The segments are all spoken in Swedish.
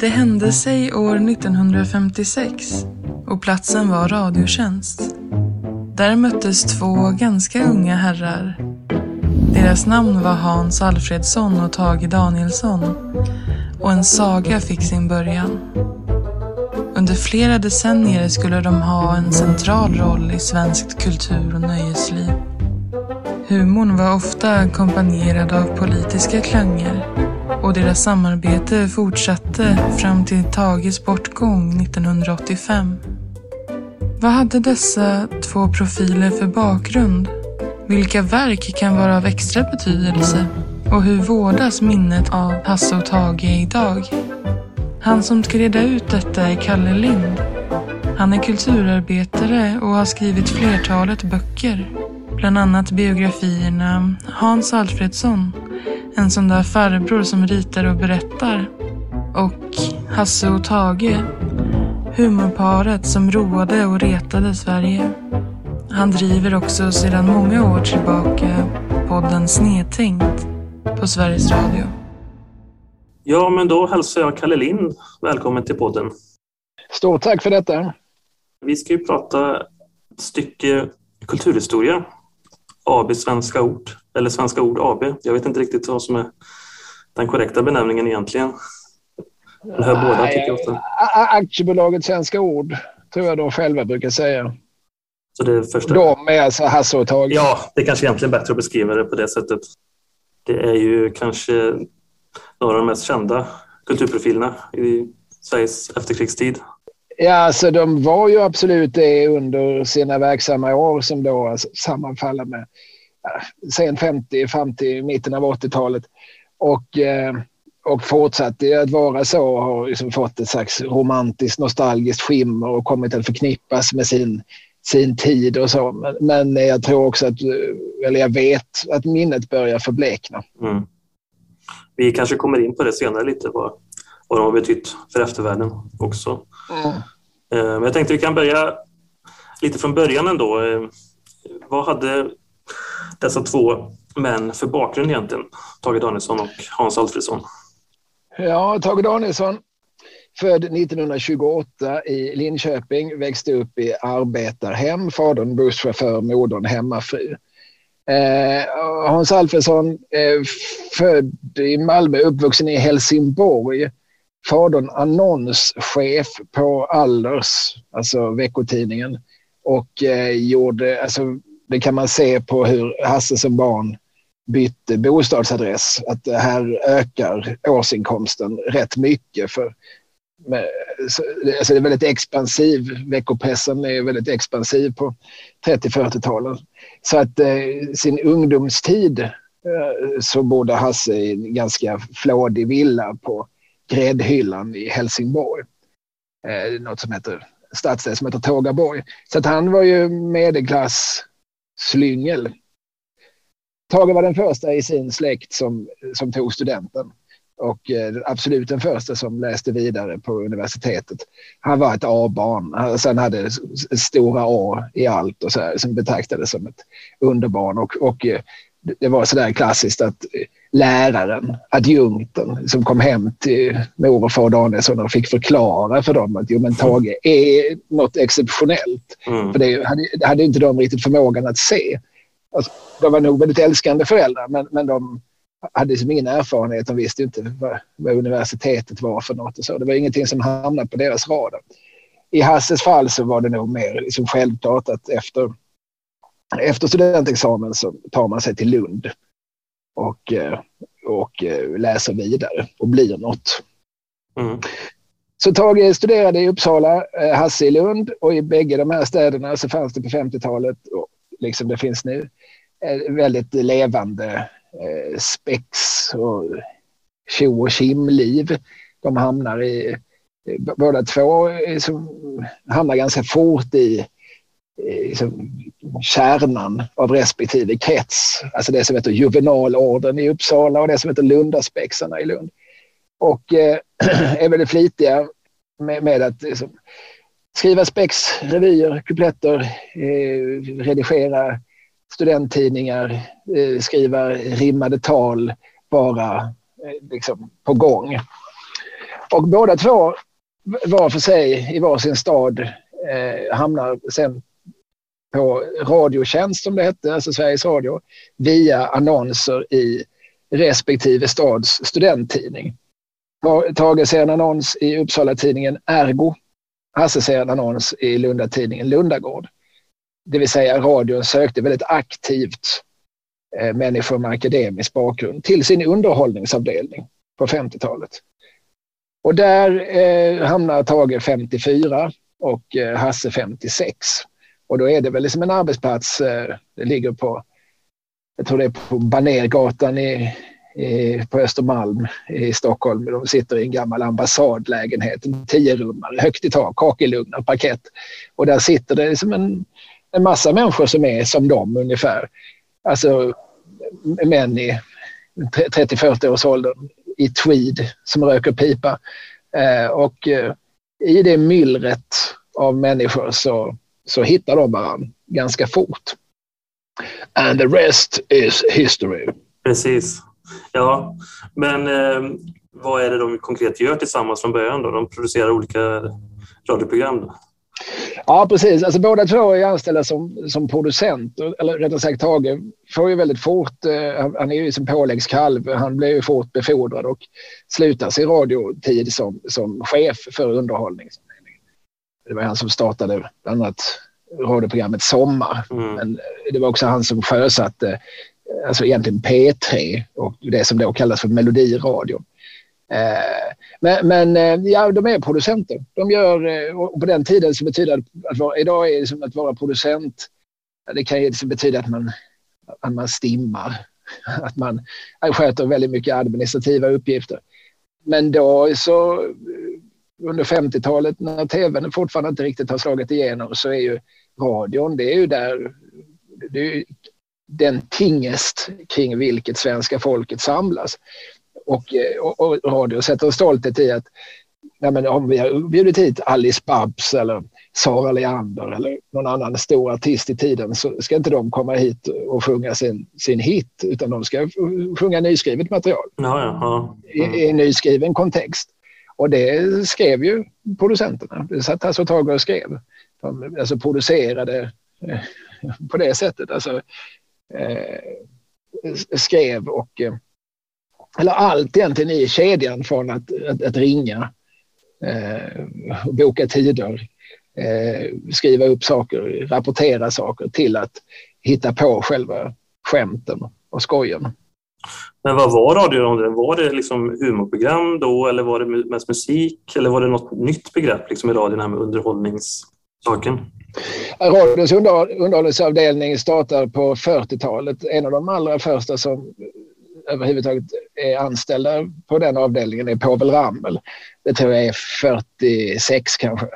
Det hände sig år 1956 och platsen var Radiotjänst. Där möttes två ganska unga herrar. Deras namn var Hans Alfredsson och Tage Danielsson och en saga fick sin början. Under flera decennier skulle de ha en central roll i svenskt kultur och nöjesliv. Humorn var ofta ackompanjerad av politiska klanger och deras samarbete fortsatte fram till Tages bortgång 1985. Vad hade dessa två profiler för bakgrund? Vilka verk kan vara av extra betydelse? Och hur vårdas minnet av Hasse och Tage idag? Han som ska reda ut detta är Kalle Lind. Han är kulturarbetare och har skrivit flertalet böcker. Bland annat biografierna Hans Alfredsson, en sån där farbror som ritar och berättar. Och Hasse och Tage, humorparet som roade och retade Sverige. Han driver också sedan många år tillbaka podden Snedtänkt på Sveriges Radio. Ja, men då hälsar jag Kalle Lind välkommen till podden. Stort tack för detta. Vi ska ju prata ett stycke kulturhistoria. AB Svenska Ord, eller Svenska Ord AB. Jag vet inte riktigt vad som är den korrekta benämningen egentligen. Jag hör båda tycker jag ofta. Aktiebolaget Svenska Ord tror jag de själva brukar säga. Så det är första... De är alltså Hasse och Tage? Ja, det är kanske egentligen bättre att beskriva det på det sättet. Det är ju kanske några av de mest kända kulturprofilerna i Sveriges efterkrigstid. Ja, alltså de var ju absolut det under sina verksamma år som då alltså, sammanfaller med sen 50 fram till mitten av 80-talet. Och, eh, och fortsatte att vara så och har liksom fått ett slags romantiskt nostalgiskt skimmer och kommit att förknippas med sin, sin tid och så. Men, men jag tror också att, eller jag vet att minnet börjar förblekna. Mm. Vi kanske kommer in på det senare lite, vad, vad de har betytt för eftervärlden också. Mm. Men jag tänkte vi kan börja lite från början ändå. Eh, vad hade dessa två män för bakgrund egentligen? Tage Danielsson och Hans Alfredsson. Ja, Tage Danielsson född 1928 i Linköping, växte upp i arbetarhem. Fadern busschaufför, modern hemmafru. Eh, Hans Alfredsson, eh, född i Malmö, uppvuxen i Helsingborg. Fadern annonschef på Allers, alltså veckotidningen. Och eh, gjorde, alltså, det kan man se på hur Hasse som barn bytte bostadsadress. Att det här ökar årsinkomsten rätt mycket. För, med, alltså det är väldigt expansiv, veckopressen är väldigt expansiv på 30-40-talen. Så att eh, sin ungdomstid eh, så bodde Hasse i en ganska flådig villa på Gräddhyllan i Helsingborg. Eh, något som heter stadsdel som heter Tågaborg. Så att han var ju medelklass. Slyngel. Tage var den första i sin släkt som, som tog studenten och eh, absolut den första som läste vidare på universitetet. Han var ett A-barn. Han hade stora A i allt och så här, som betraktades som ett underbarn. Och, och eh, det var så där klassiskt att eh, läraren, adjunkten som kom hem till mor och far Danielsson och fick förklara för dem att jo, men Tage är något exceptionellt. Mm. För det hade, hade inte de riktigt förmågan att se. Alltså, de var nog väldigt älskande föräldrar men, men de hade liksom ingen erfarenhet. De visste inte vad, vad, universitetet var för något. Och så. Det var ingenting som hamnade på deras radar. I Hasses fall så var det nog mer liksom självklart att efter, efter studentexamen så tar man sig till Lund och, eh, och eh, läser vidare och blir något. Mm. Så Tage studerade i Uppsala, eh, Hasse i Lund och i bägge de här städerna så fanns det på 50-talet, liksom det finns nu, väldigt levande spex och tjo och kimliv. De hamnar i, båda två liksom, hamnar ganska fort i Eh, liksom, kärnan av respektive krets. Alltså det som heter juvenalorden i Uppsala och det som heter Lundaspexarna i Lund. Och eh, är väldigt flitiga med, med att liksom, skriva spex, revyer, kupletter, eh, redigera studenttidningar, eh, skriva rimmade tal, vara eh, liksom, på gång. Och båda två var för sig i varsin stad eh, hamnar sen på Radiotjänst som det hette, alltså Sveriges Radio, via annonser i respektive stads studenttidning. Tage ser en annons i Uppsala-tidningen Ergo. Hasse ser en annons i Lunda-tidningen Lundagård. Det vill säga radion sökte väldigt aktivt eh, människor med akademisk bakgrund till sin underhållningsavdelning på 50-talet. Och där eh, hamnar Tage 54 och eh, Hasse 56. Och då är det väl liksom en arbetsplats, eh, det ligger på, jag tror det är på Banergatan i, i, på Östermalm i Stockholm. De sitter i en gammal ambassadlägenhet, en tiorummare, högt i tak, kakelugnar, parkett. Och där sitter det liksom en, en massa människor som är som dem ungefär. Alltså män i 30-40 års ålder i tweed som röker pipa. Eh, och eh, i det myllret av människor så, så hittar de varandra ganska fort. And the rest is history. Precis. Ja, men eh, vad är det de konkret gör tillsammans från början då? De producerar olika radioprogram? Då? Ja, precis. Alltså, båda två är anställda som, som producent. Eller rättare sagt, Tage får ju väldigt fort... Eh, han är ju som påläggskalv. Han blir ju fort befordrad och slutar sin radiotid som, som chef för underhållning. Det var han som startade bland annat radioprogrammet Sommar. Mm. Men det var också han som sjösatte alltså egentligen P3 och det som då kallas för melodiradio. Eh, men, men eh, ja, de är producenter. De gör, eh, och på den tiden så betyder det att vara, idag är det som att vara producent. Det kan ju liksom betyda att man, att man stimmar, att man sköter väldigt mycket administrativa uppgifter. Men då så under 50-talet när tvn fortfarande inte riktigt har slagit igenom så är ju radion, det är ju där, det är ju den tingest kring vilket svenska folket samlas och, eh, och, och radio sätter en stolthet i att ja, men om vi har bjudit hit Alice Babs eller Sara Leander eller någon annan stor artist i tiden så ska inte de komma hit och sjunga sin, sin hit utan de ska sjunga nyskrivet material ja, ja, ja. I, I nyskriven kontext. Och det skrev ju producenterna. Det satt alltså Tage och skrev. De alltså producerade eh, på det sättet. Alltså, eh, skrev och eh, eller allt egentligen i kedjan från att, att, att ringa, eh, boka tider, eh, skriva upp saker, rapportera saker till att hitta på själva skämten och skojen. Men vad var radioradion? Var det liksom humorprogram då eller var det mest musik eller var det något nytt begrepp liksom i radion här med underhållningssaken? Radions underhållningsavdelning startade på 40-talet. En av de allra första som överhuvudtaget är anställda på den avdelningen är Povel Ramel. Det tror jag är 46 kanske.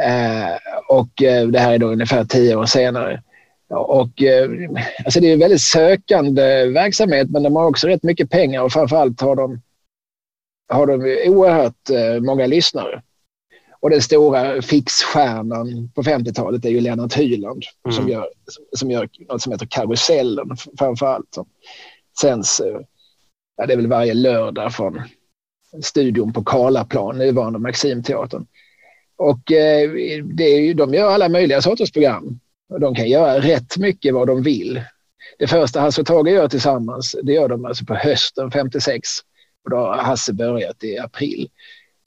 Eh, och eh, det här är då ungefär tio år senare. Och, eh, alltså det är en väldigt sökande verksamhet men de har också rätt mycket pengar och framförallt har de, har de oerhört eh, många lyssnare. Och den stora fixstjärnan på 50-talet är ju Lennart Hyland mm. som, gör, som gör något som heter Karusellen framför allt sänds, eh, ja, det är väl varje lördag från studion på Karlaplan, nuvarande Maximteatern. Och eh, det är ju, de gör alla möjliga sorters program. De kan göra rätt mycket vad de vill. Det första Hasse och Tage gör tillsammans, det gör de alltså på hösten 56. Och då har Hasse börjat i april.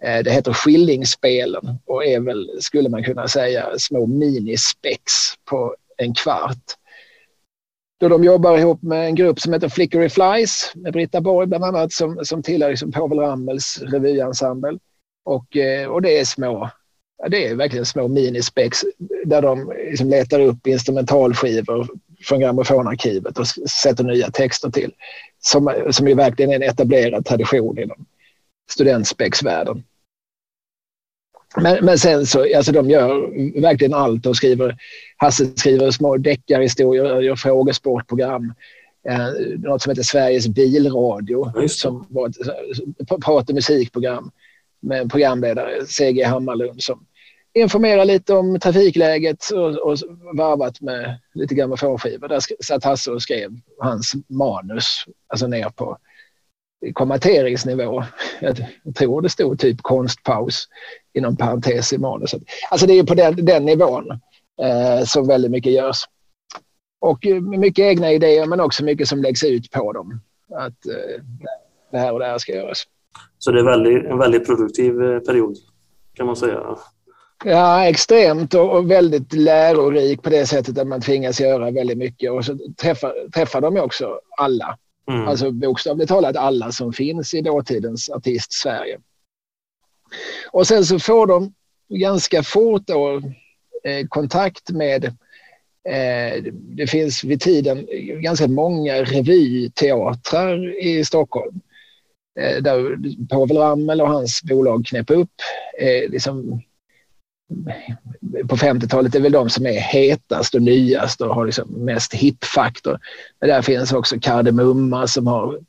Eh, det heter Skillingsspelen och är väl, skulle man kunna säga, små minispex på en kvart. Då de jobbar ihop med en grupp som heter Flickery Flies med Britta Borg bland annat som, som tillhör liksom Povel Ramels revyensemble. Och, eh, och det är små, det är verkligen små minispex där de liksom letar upp instrumentalskivor från grammofonarkivet och sätter nya texter till. Som, som ju verkligen är en etablerad tradition inom studentspexvärlden. Men, men sen så, alltså de gör verkligen allt och skriver, Hasse skriver små deckarhistorier, gör frågesportprogram. Eh, något som heter Sveriges bilradio som var ett prat och musikprogram med en programledare, CG Hammarlund, som informera lite om trafikläget och, och varvat med lite grammofonskivor. Där satt Hasse och skrev hans manus, alltså ner på kommenteringsnivå. Jag tror det stod typ konstpaus inom parentes i manuset. Alltså det är på den, den nivån eh, som väldigt mycket görs. Och eh, mycket egna idéer men också mycket som läggs ut på dem. Att eh, det här och det här ska göras. Så det är väldigt, en väldigt produktiv eh, period kan man säga? Ja, extremt och väldigt lärorik på det sättet att man tvingas göra väldigt mycket. Och så träffar, träffar de också alla. Mm. Alltså bokstavligt talat alla som finns i dåtidens artist-Sverige. Och sen så får de ganska fort då, eh, kontakt med eh, det finns vid tiden ganska många revyteatrar i Stockholm. Eh, där Povel Ramel och hans bolag knäpp upp eh, liksom, på 50-talet är väl de som är hetast och nyast och har liksom mest hipfaktor. Men där finns också Kardemumma som har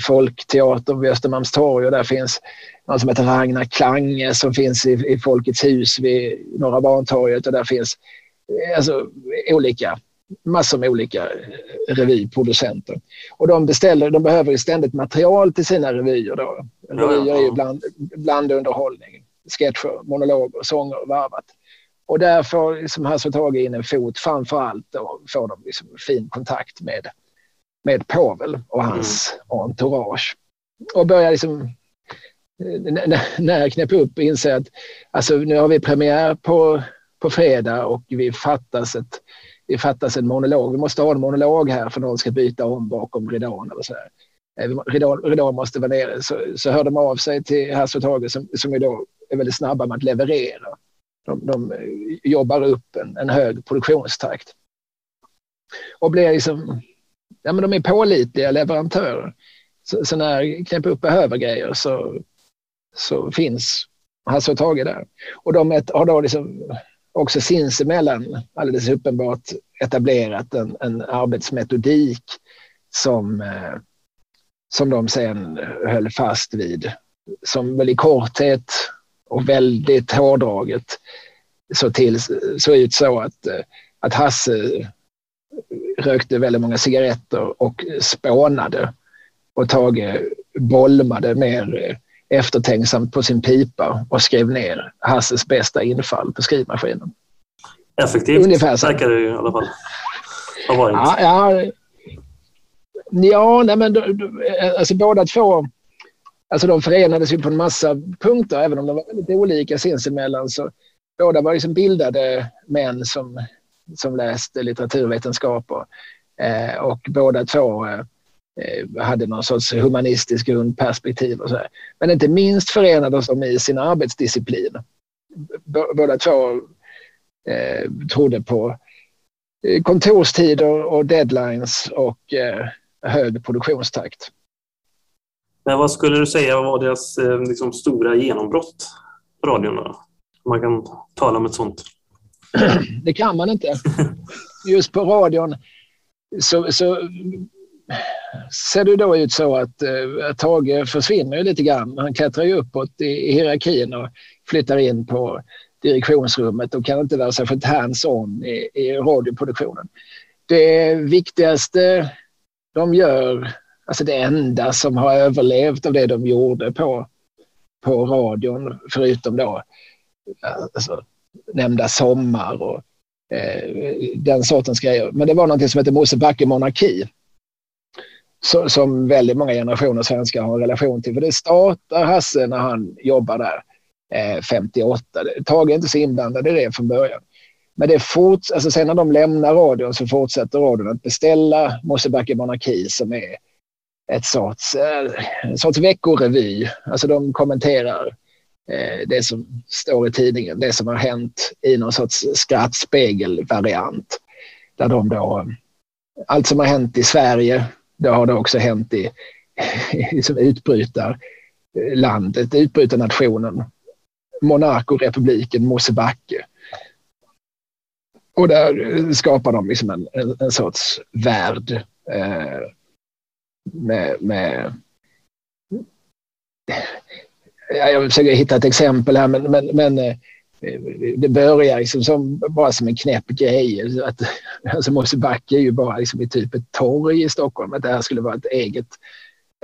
folkteater vid Östermalmstorg och där finns någon som heter Ragnar Klange som finns i, i Folkets hus vid Norra Bantorget och där finns alltså, olika massor med olika revyproducenter. Och de beställer, de behöver ständigt material till sina revyer. Då. Revyer är ju bland, blandunderhållning, sketcher, monologer, sånger varvat. Och där får liksom Hasse Tage in en fot framför allt och får de liksom fin kontakt med, med Povel och hans mm. entourage. Och börjar liksom när Knäpp upp inser att alltså, nu har vi premiär på, på fredag och vi fattas ett det fattas en monolog. Vi måste ha en monolog här för någon ska byta om bakom ridån eller så här. Eh, ridån, ridån måste vara nere. Så, så hör de av sig till Hasse och Tage som, som är, då är väldigt snabba med att leverera. De, de eh, jobbar upp en, en hög produktionstakt. Och blir liksom, ja men de är pålitliga leverantörer. Så, så när Knäpp upp behöver grejer så, så finns Hasse och Tage där. Och de har då liksom också sinsemellan alldeles uppenbart etablerat en, en arbetsmetodik som, eh, som de sen höll fast vid. Som väl i korthet och väldigt hårdraget så till, såg ut så att, eh, att Hasse rökte väldigt många cigaretter och spånade och Tage bolmade mer eh, eftertänksamt på sin pipa och skrev ner Hasses bästa infall på skrivmaskinen. Effektivt Ungefär så. verkar det i alla fall ha varit. Ja, ja, ja nej, men alltså båda två Alltså de förenades ju på en massa punkter, även om de var väldigt olika sinsemellan. Så båda var liksom bildade män som, som läste litteraturvetenskap och, eh, och båda två eh, hade någon sorts humanistisk grundperspektiv och så. Här. Men inte minst förenades de i sin arbetsdisciplin. Båda två eh, trodde på eh, kontorstider och deadlines och eh, hög produktionstakt. Men vad skulle du säga var deras eh, liksom, stora genombrott på radion? Då? Man kan tala om ett sånt. Det kan man inte. Just på radion så, så ser det då ut så att eh, Tage försvinner lite grann. Han klättrar ju uppåt i, i hierarkin och flyttar in på direktionsrummet och kan inte vara särskilt hands-on i, i radioproduktionen. Det viktigaste de gör, alltså det enda som har överlevt av det de gjorde på, på radion, förutom då alltså, nämnda Sommar och eh, den sortens grejer. Men det var någonting som hette Mosebacke monarki som väldigt många generationer svenskar har en relation till. För det startar Hasse när han jobbar där eh, 58. Tage är inte så inblandad i det från början. Men det forts alltså sen när de lämnar radion så fortsätter radion att beställa Mosebacke monarki som är ett sorts, eh, en sorts veckorevy. Alltså de kommenterar eh, det som står i tidningen, det som har hänt i någon sorts skrattspegelvariant. Där de då, allt som har hänt i Sverige det har det också hänt i, i som utbrytarlandet, eh, utbrytarnationen, monarkorepubliken Mosebacke. Och där eh, skapar de liksom en, en, en sorts värld eh, med, med jag försöker hitta ett exempel här men, men, men eh, det börjar liksom som, bara som en knäpp grej. Att, alltså Mosebacke är ju bara liksom i typ ett torg i Stockholm. Att det här skulle vara ett eget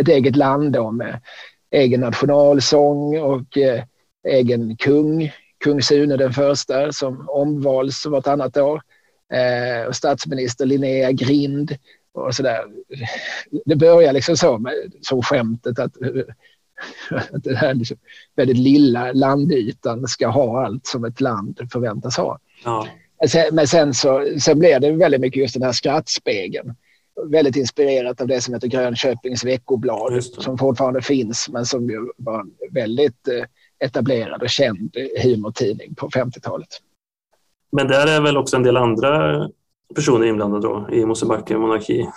ett eget land då med egen nationalsång och eh, egen kung, kung Sune den första som omvals vartannat år. Eh, och statsminister Linnea Grind och sådär. Det börjar liksom så med, som skämtet att, att den här liksom väldigt lilla landytan ska ha allt som ett land förväntas ha. Ja. Men sen så sen blev det väldigt mycket just den här skrattspegeln. Väldigt inspirerat av det som heter Grönköpings veckoblad som fortfarande finns men som ju var väldigt eh, etablerad och känd humortidning på 50-talet. Men där är väl också en del andra personer inblandade då i Mosebacke monarki?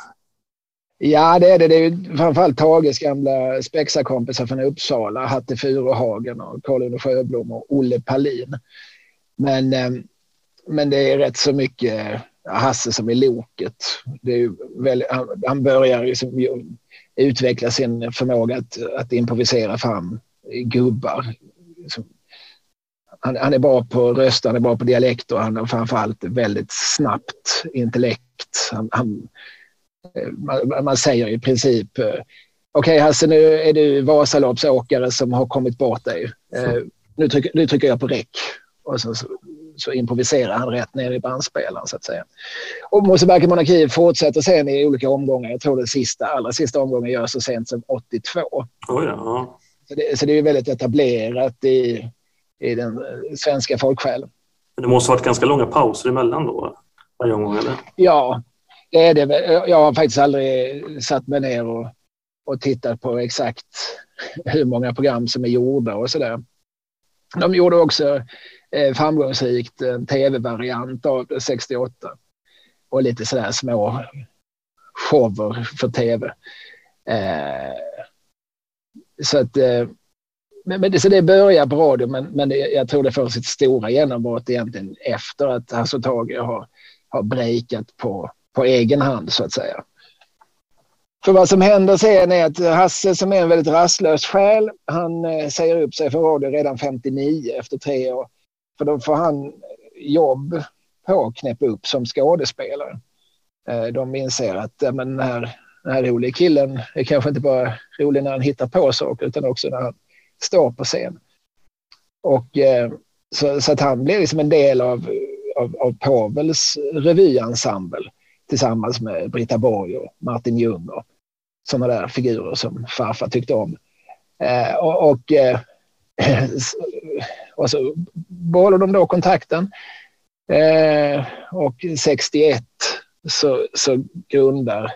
Ja, det är det. Det är ju framförallt Tages gamla spexakompisar från Uppsala, Hatte Furuhagen och Karl-Uno Sjöblom och Olle Palin. Men, eh, men det är rätt så mycket Hasse som är loket. Det är väl, han, han börjar liksom utveckla sin förmåga att, att improvisera fram gubbar. Han, han, är bra på röst, han är bra på dialekt och han är framförallt väldigt snabbt intellekt. Han, han, man, man, säger i princip Okej okay, Hasse, nu är du Vasaloppsåkare som har kommit bort dig. Eh, nu, trycker, nu trycker jag på räck. Och så, så, så improviserar han rätt ner i bandspelaren så att säga. Och Mosebacke Monarki fortsätter sen i olika omgångar. Jag tror den sista, allra sista omgången görs så sent som 82. Oh ja. så, det, så det är väldigt etablerat i, i den svenska folksjälen. Men det måste ha varit ganska långa pauser emellan då? Varje omgång, eller? Ja, det är det. Jag har faktiskt aldrig satt mig ner och, och tittat på exakt hur många program som är gjorda och sådär. De gjorde också eh, framgångsrikt en tv-variant av 68 och lite sådär små shower för tv. Eh, så att eh, men, men det, så det börjar på radio, men, men det, jag tror det får sitt stora genombrott egentligen efter att Hasse Tage har, har breakat på, på egen hand så att säga. För vad som händer sen är att Hasse som är en väldigt rastlös själ, han eh, säger upp sig från radio redan 59 efter tre år. För då får han jobb på Knäpp upp som skådespelare. Eh, de inser att men den, här, den här roliga killen är kanske inte bara rolig när han hittar på saker utan också när han står på scen. Och eh, så, så, att han blir liksom en del av, av, av Povels revyensemble tillsammans med Britta Borg och Martin Ljung och sådana där figurer som farfar tyckte om. Eh, och, och, eh, och så behåller de då kontakten. Eh, och 61 så, så grundar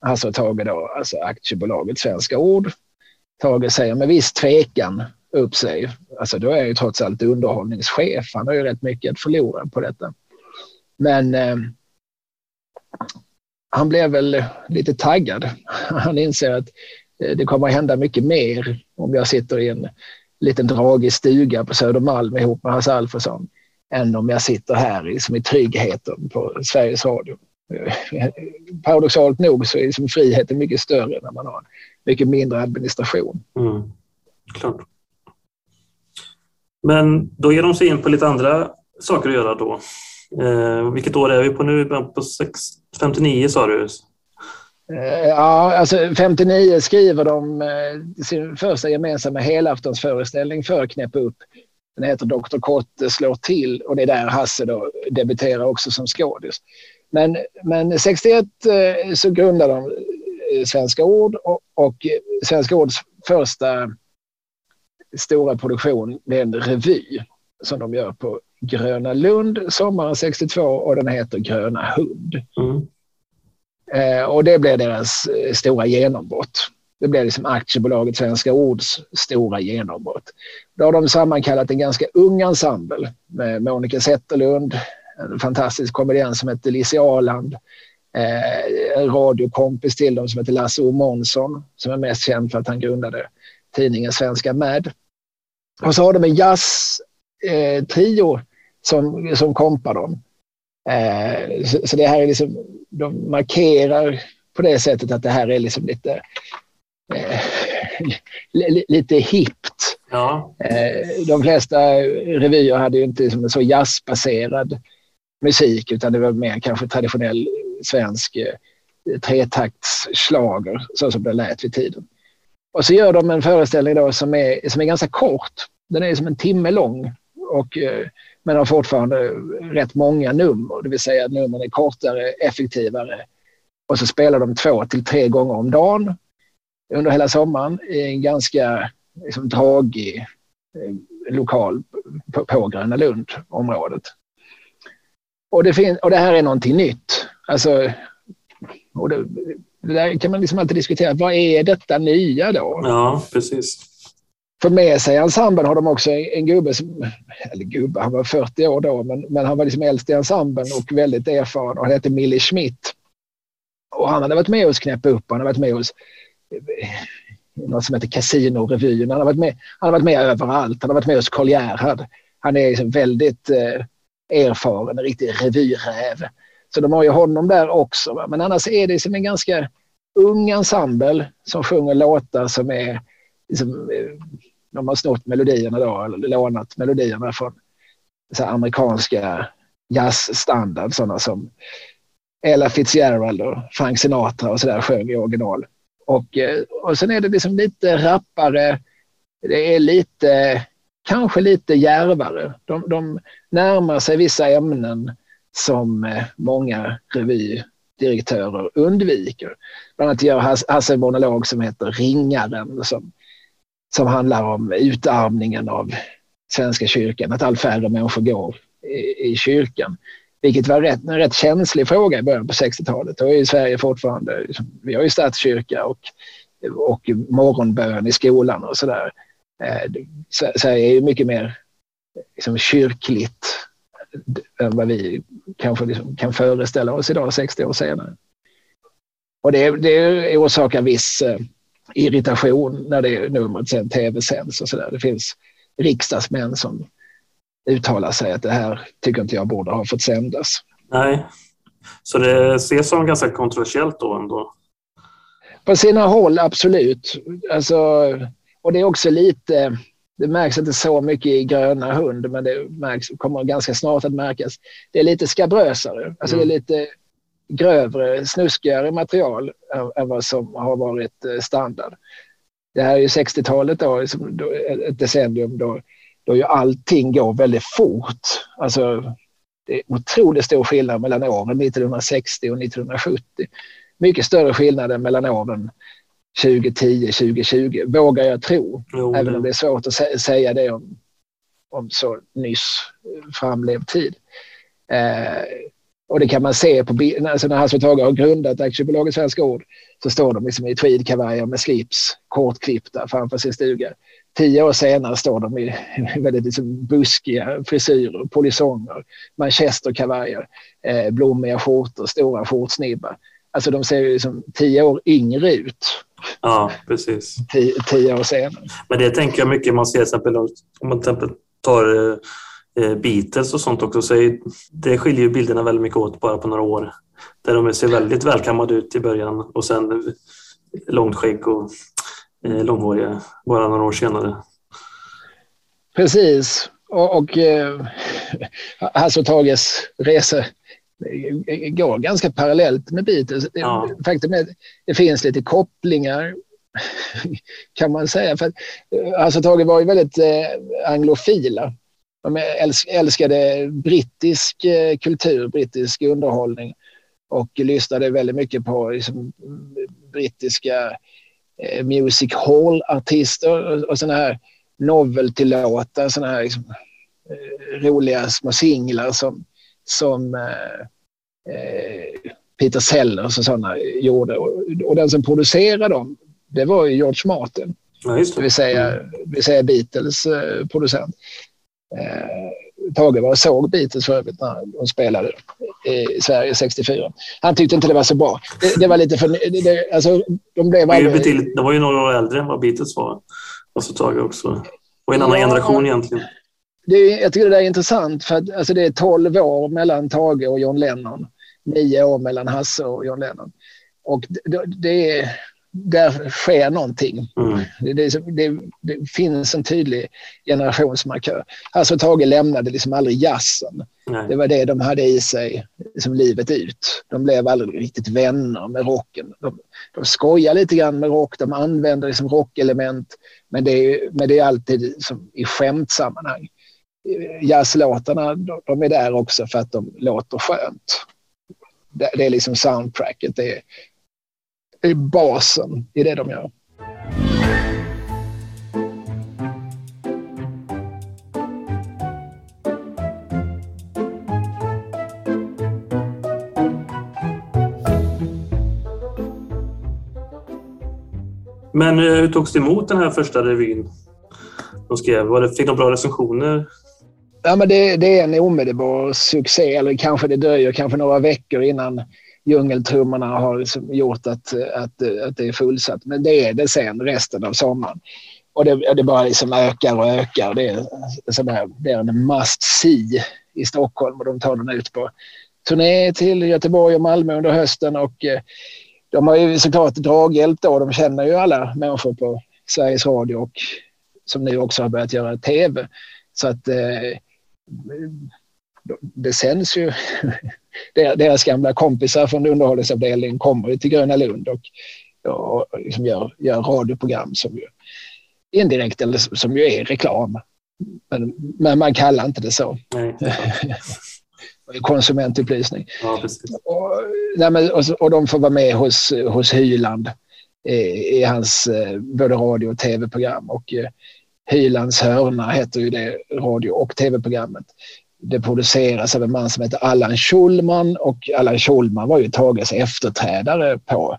Hasse och Tage då alltså aktiebolaget Svenska Ord Tage säger med viss tvekan upp sig. Alltså då är jag ju trots allt underhållningschef. Han har ju rätt mycket att förlora på detta. Men eh, han blev väl lite taggad. Han inser att eh, det kommer att hända mycket mer om jag sitter i en liten dragig stuga på Södermalm ihop med Hasse Alfredson än om jag sitter här liksom i tryggheten på Sveriges Radio. Eh, paradoxalt nog så är liksom friheten mycket större när man har mycket mindre administration. Mm. Klart. Men då ger de sig in på lite andra saker att göra då. Eh, vilket år är vi på nu? På 6, 59 sa du? Eh, ja, alltså 59 skriver de eh, sin första gemensamma helaftonsföreställning för Knäpp upp. Den heter Dr. Kotte slår till och det är där Hasse då debuterar också som skådis. Men, men 61 eh, så grundar de Svenska Ord och, och Svenska Ords första stora produktion det är en revy som de gör på Gröna Lund sommaren 62 och den heter Gröna hund. Mm. Eh, och det blev deras eh, stora genombrott. Det blev liksom aktiebolaget Svenska Ords stora genombrott. Då har de sammankallat en ganska ung ensemble med Monica Zetterlund, en fantastisk komediant som heter Lise Arland, eh, en radiokompis till dem som heter Lasse O Månsson som är mest känd för att han grundade tidningen Svenska Mad. Och så har de en jazztrio eh, som, som kompar dem. Eh, så, så, det här är liksom, de markerar på det sättet att det här är liksom lite eh, lite hippt. Ja. Eh, de flesta revyer hade ju inte liksom en så jazzbaserad musik utan det var mer kanske traditionell svensk eh, tretaktsschlager, så som det lät vid tiden. Och så gör de en föreställning då som är, som är ganska kort. Den är som en timme lång och, eh, men har fortfarande rätt många nummer, det vill säga att numren är kortare, effektivare. Och så spelar de två till tre gånger om dagen under hela sommaren i en ganska liksom, dragig eh, lokal på, på Gröna Lund-området. Och det, och det här är någonting nytt. Alltså, och det, det där kan man liksom alltid diskutera. Vad är detta nya då? Ja, precis. För med sig i ensemblen har de också en gubbe, som, eller gubbe, han var 40 år då, men, men han var liksom äldst i ensemblen och väldigt erfaren och han hette Millie Schmidt. Och han hade varit med oss Knäppa upp, han hade varit med oss något som heter Casino-revyn. Han har varit med, han har varit med överallt. Han har varit med hos Karl Gerhard. Han är liksom väldigt eh, erfaren, en riktig revyräv. Så de har ju honom där också. Va? Men annars är det som en ganska ung ensemble som sjunger låtar som är... Liksom, eh, de har snott melodierna då, eller lånat melodierna från så amerikanska jazzstandard. Sådana som Ella Fitzgerald och Frank Sinatra och sådär sjöng i original. Och, eh, och sen är det liksom lite rappare. Det är lite, kanske lite järvare. De, de närmar sig vissa ämnen som eh, många revydirektörer undviker. Bland annat gör Hasse en monolog som heter Ringaren som, som handlar om utarmningen av Svenska kyrkan, att allt färre människor går i, i kyrkan. Vilket var rätt, en rätt känslig fråga i början på 60-talet. Då är Sverige fortfarande, liksom, vi har ju statskyrka och, och morgonbön i skolan och sådär. Eh, Sverige är ju mycket mer liksom, kyrkligt än vad vi kanske liksom kan föreställa oss idag 60 år senare. Och det, det orsakar viss eh, irritation när det numret sen tv-sänds och sådär. Det finns riksdagsmän som uttala sig att det här tycker inte jag borde ha fått sändas. Nej, så det ses som ganska kontroversiellt då ändå? På sina håll absolut. Alltså, och det är också lite, det märks inte så mycket i Gröna hund, men det märks, kommer ganska snart att märkas. Det är lite skabrösare, alltså mm. det är lite grövre, snuskigare material än vad som har varit eh, standard. Det här är ju 60-talet då, ett decennium då då ju allting går väldigt fort. Alltså, det är otroligt stor skillnad mellan åren 1960 och 1970. Mycket större skillnad än mellan åren 2010 2020, vågar jag tro. Jo, även om det är svårt att säga det om, om så nyss framlevd tid. Eh, och det kan man se på alltså när Hasse Tage har grundat aktiebolaget Svenska Ord så står de liksom i tweedkavajer med slips, kortklippta framför sin stuga tio år senare står de i väldigt liksom buskiga frisyrer, polisonger, manchesterkavajer, eh, blommiga skjortor, stora skjortsnibbar. Alltså de ser ju liksom tio år yngre ut. Ja, precis. Tio, tio år senare. Men det tänker jag mycket man ser exempel om man till exempel tar eh, Beatles och sånt också. Så är, det skiljer ju bilderna väldigt mycket åt bara på några år. Där de ser väldigt välkammade ut i början och sen långt skägg och eh, långhåriga bara några år senare. Precis. Och, och eh, och Tages resa går ganska parallellt med Beatles. Ja. Faktum är att det finns lite kopplingar kan man säga. För eh, Hasse och Tage var ju väldigt eh, anglofila. De älskade brittisk eh, kultur, brittisk underhållning och lyssnade väldigt mycket på liksom, brittiska Eh, music hall-artister och sådana här novelty-låtar, sådana här liksom, eh, roliga små singlar som, som eh, eh Peter Sellers och sådana gjorde. Och, och, den som producerade dem, det var ju George Martin. Ja, det. vill, säga, mm. vill säga Beatles eh, producent. Eh, Tage var och såg Beatles för övrigt när de spelade i Sverige 64. Han tyckte inte det var så bra. Det, det var lite för... Det, alltså, de, blev aldrig... de var ju några år äldre än vad Beatles var. Alltså Tage också. Och en annan ja, generation egentligen. Det, jag tycker det är intressant för att alltså, det är 12 år mellan Tage och John Lennon. Nio år mellan Hasse och John Lennon. Och det, det är där sker någonting. Mm. Det, det, det, finns en tydlig generationsmarkör. Hasse och Tage lämnade liksom aldrig jazzen. Nej. Det var det de hade i sig liksom livet ut. De blev aldrig riktigt vänner med rocken. De, de skojar lite grann med rock, de använder liksom rockelement men det är, men det är alltid som i skämtsammanhang. Jazzlåtarna de är där också för att de låter skönt. Det, det är liksom soundtracket, det är, det är basen i det de gör. Men eh, hur togs det emot den här första revyn de skrev? Var det, fick de bra recensioner? Ja, men det, det, är en omedelbar succé, eller kanske det dröjer kanske några veckor innan djungeltrummorna har liksom gjort att, att, att det är fullsatt. Men det är det sen resten av sommaren. Och det, det bara liksom ökar och ökar. Det är, sådär, det är en must see i Stockholm och de tar den ut på turné till Göteborg och Malmö under hösten. Och eh, de har ju såklart draghjälp då. De känner ju alla människor på Sveriges Radio och som nu också har börjat göra tv. Så att eh, det sänds ju. Deras gamla kompisar från underhållningsavdelningen kommer till Gröna Lund och, och liksom gör, gör radioprogram som ju indirekt eller som ju är reklam. Men, men man kallar inte det så. Nej. konsumentupplysning. Ja, och, nej, men, och, och de får vara med hos, hos Hyland i, i hans eh, både radio och tv-program. Och eh, Hylands hörna heter ju det radio och tv-programmet. Det produceras av en man som heter Allan Schulman och Allan Schulman var ju Tages efterträdare på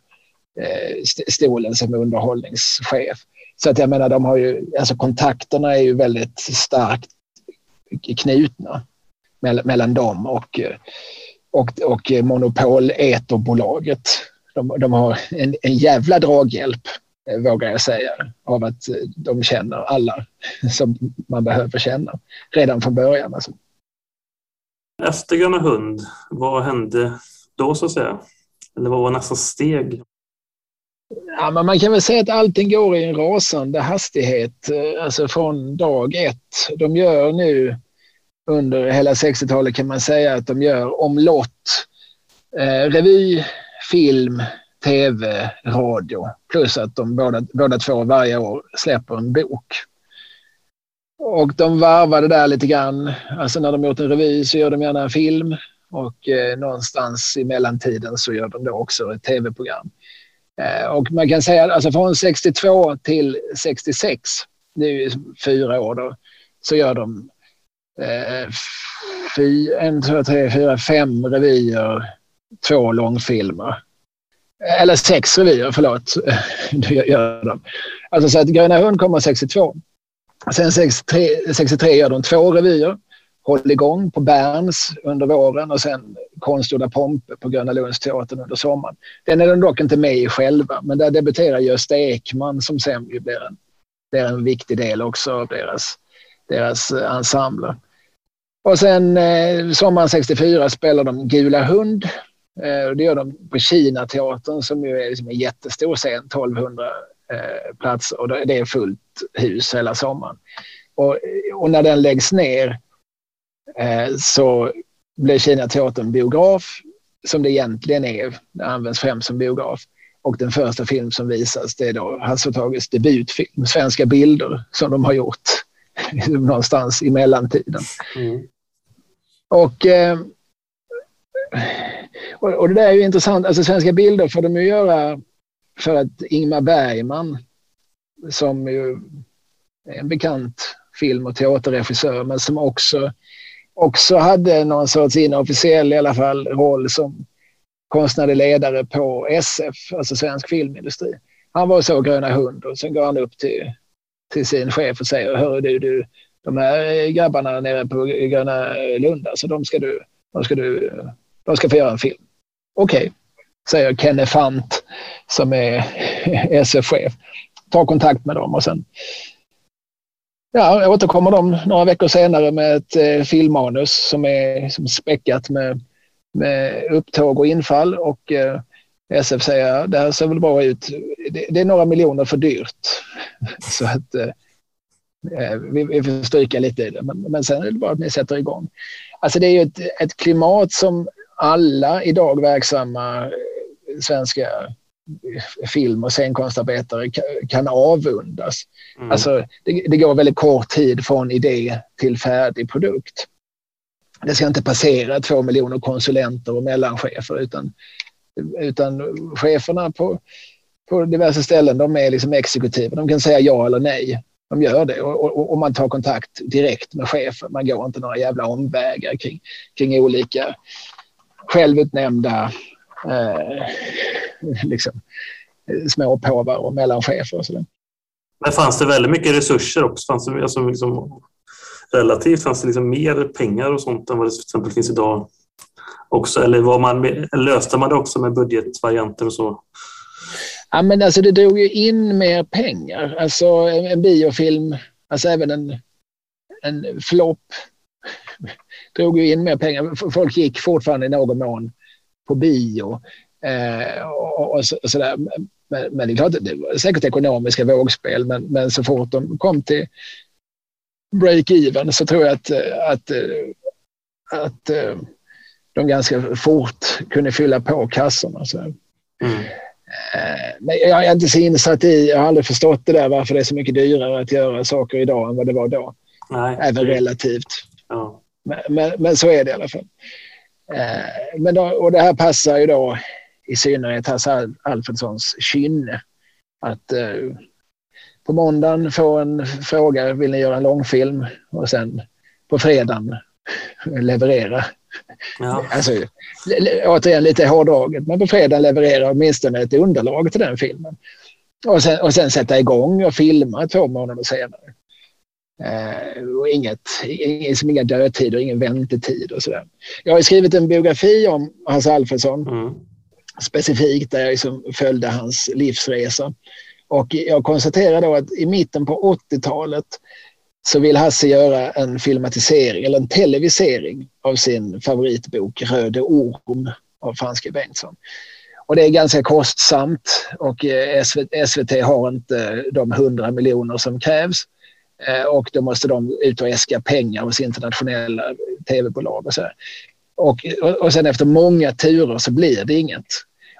eh, stolen som underhållningschef. Så att jag menar, de har ju, alltså kontakterna är ju väldigt starkt knutna mellan dem och, eh, och, och monopol-eterbolaget. De, de har en, en jävla draghjälp, vågar jag säga, av att de känner alla som man behöver känna redan från början. Alltså. Efter Gröna Hund, vad hände då så att säga? Eller vad var nästa steg? Ja, men man kan väl säga att allting går i en rasande hastighet, eh, alltså från dag ett. De gör nu under hela 60-talet kan man säga att de gör omlott. Eh, revy, film, tv, radio. Plus att de båda, båda två varje år släpper en bok. Och de varvar det där lite grann. Alltså när de gjort en revy så gör de gärna en film och eh, någonstans i mellantiden så gör de då också ett tv-program. Eh, och man kan säga alltså från 62 till 66, det är ju fyra år då, så gör de eh, fy, en, två, tre, fyra, fem revyer, två långfilmer. Eller sex revyer, förlåt. det gör de. Alltså så att Gröna Hund kommer 62. Sen 63, 63 gör de två revyer. Håll igång på Berns under våren och sen Konstgjorda Pompe på Gröna Lundsteatern under sommaren. Den är de dock inte med i själva, men där debuterar Gösta Ekman som sen blir en, blir en viktig del också av deras, deras eh, ensembler. Och sen eh, sommaren 64 spelar de Gula Hund. Eh, det gör de på Kina-teatern som ju är liksom en jättestor scen, 1200 eh, platser och det är fullt hus hela sommaren. Och, och när den läggs ner eh, så blir Kina-teatern biograf som det egentligen är. Det används främst som biograf. Och den första film som visas det är då Hasse Tages debutfilm, Svenska bilder, som de har gjort någonstans i mellantiden. Mm. Och, eh, och, det där är ju intressant. Alltså Svenska bilder får de ju göra för att Ingmar Bergman, som ju är en bekant film och teaterregissör, men som också, också hade någon sorts inofficiell i alla fall roll som konstnärlig ledare på SF, alltså Svensk Filmindustri. Han var så Gröna Hund och sen går han upp till, till sin chef och säger, hör du, du, de här grabbarna nere på Gröna Lund, alltså de ska du, de ska du, de ska få göra en film. Okej, okay, säger Kenne Fant som är SF-chef. Ta kontakt med dem och sen ja, återkommer de några veckor senare med ett eh, filmmanus som är som späckat med, med upptåg och infall och eh, SF säger det här ser väl bra ut. Det, det är några miljoner för dyrt. Så att eh, eh, vi, vi får stryka lite i det. Men, men sen är det bara att ni sätter igång. Alltså det är ju ett, ett klimat som alla idag verksamma svenska film och scenkonstarbetare kan avundas. Mm. Alltså, det, det, går väldigt kort tid från idé till färdig produkt. Det ska inte passera två miljoner konsulenter och mellanchefer utan, utan cheferna på, på diverse ställen de är liksom exekutiva. De kan säga ja eller nej. De gör det och, och, och man tar kontakt direkt med chefen. Man går inte några jävla omvägar kring, kring olika självutnämnda eh, liksom, småpåvar och mellanchefer. Och så Men fanns det väldigt mycket resurser också? Fanns det, alltså, liksom, relativt fanns det liksom mer pengar och sånt än vad det till exempel finns idag? Också, eller var man, löste man det också med budgetvarianter och så? Ja, men alltså det drog ju in mer pengar. Alltså en, en biofilm, alltså även en, en flopp drog ju in mer pengar. Folk gick fortfarande i någon mån på bio. Eh, och, och, så, sådär. Men, men, det är klart, det var säkert ekonomiska vågspel, men, men så fort de kom till break-even så tror jag att, att, att de ganska fort kunde fylla på kassorna. Så. Mm. Eh, men jag är inte så insatt i, jag har aldrig förstått det där varför det är så mycket dyrare att göra saker idag än vad det var då. Nej. Även relativt. Ja. Men, men, men, så är det i alla fall. Eh, men då, och det här passar ju då i synnerhet Hasse Alfredsons kynne. Att eh, på måndagen få en fråga, vill ni göra en långfilm? Och sen på fredagen leverera. Ja. Alltså, återigen lite hårdraget, men på fredagen leverera åtminstone ett underlag till den filmen. Och sen, och sen sätta igång och filma två månader senare. Eh, och inget, inget, inga dödtider, ingen väntetid och sådär. Jag har skrivit en biografi om Hasse Alfredsson. Mm. Specifikt där jag liksom följde hans livsresa. Och jag konstaterar då att i mitten på 80-talet så vill Hasse göra en filmatisering eller en televisering av sin favoritbok Röde orm av Franske Bengtsson. Och det är ganska kostsamt och eh, SVT har inte de 100 miljoner som krävs. Eh, och då måste de ut och äska pengar hos internationella tv-bolag och så. Och, och sen efter många turer så blir det inget.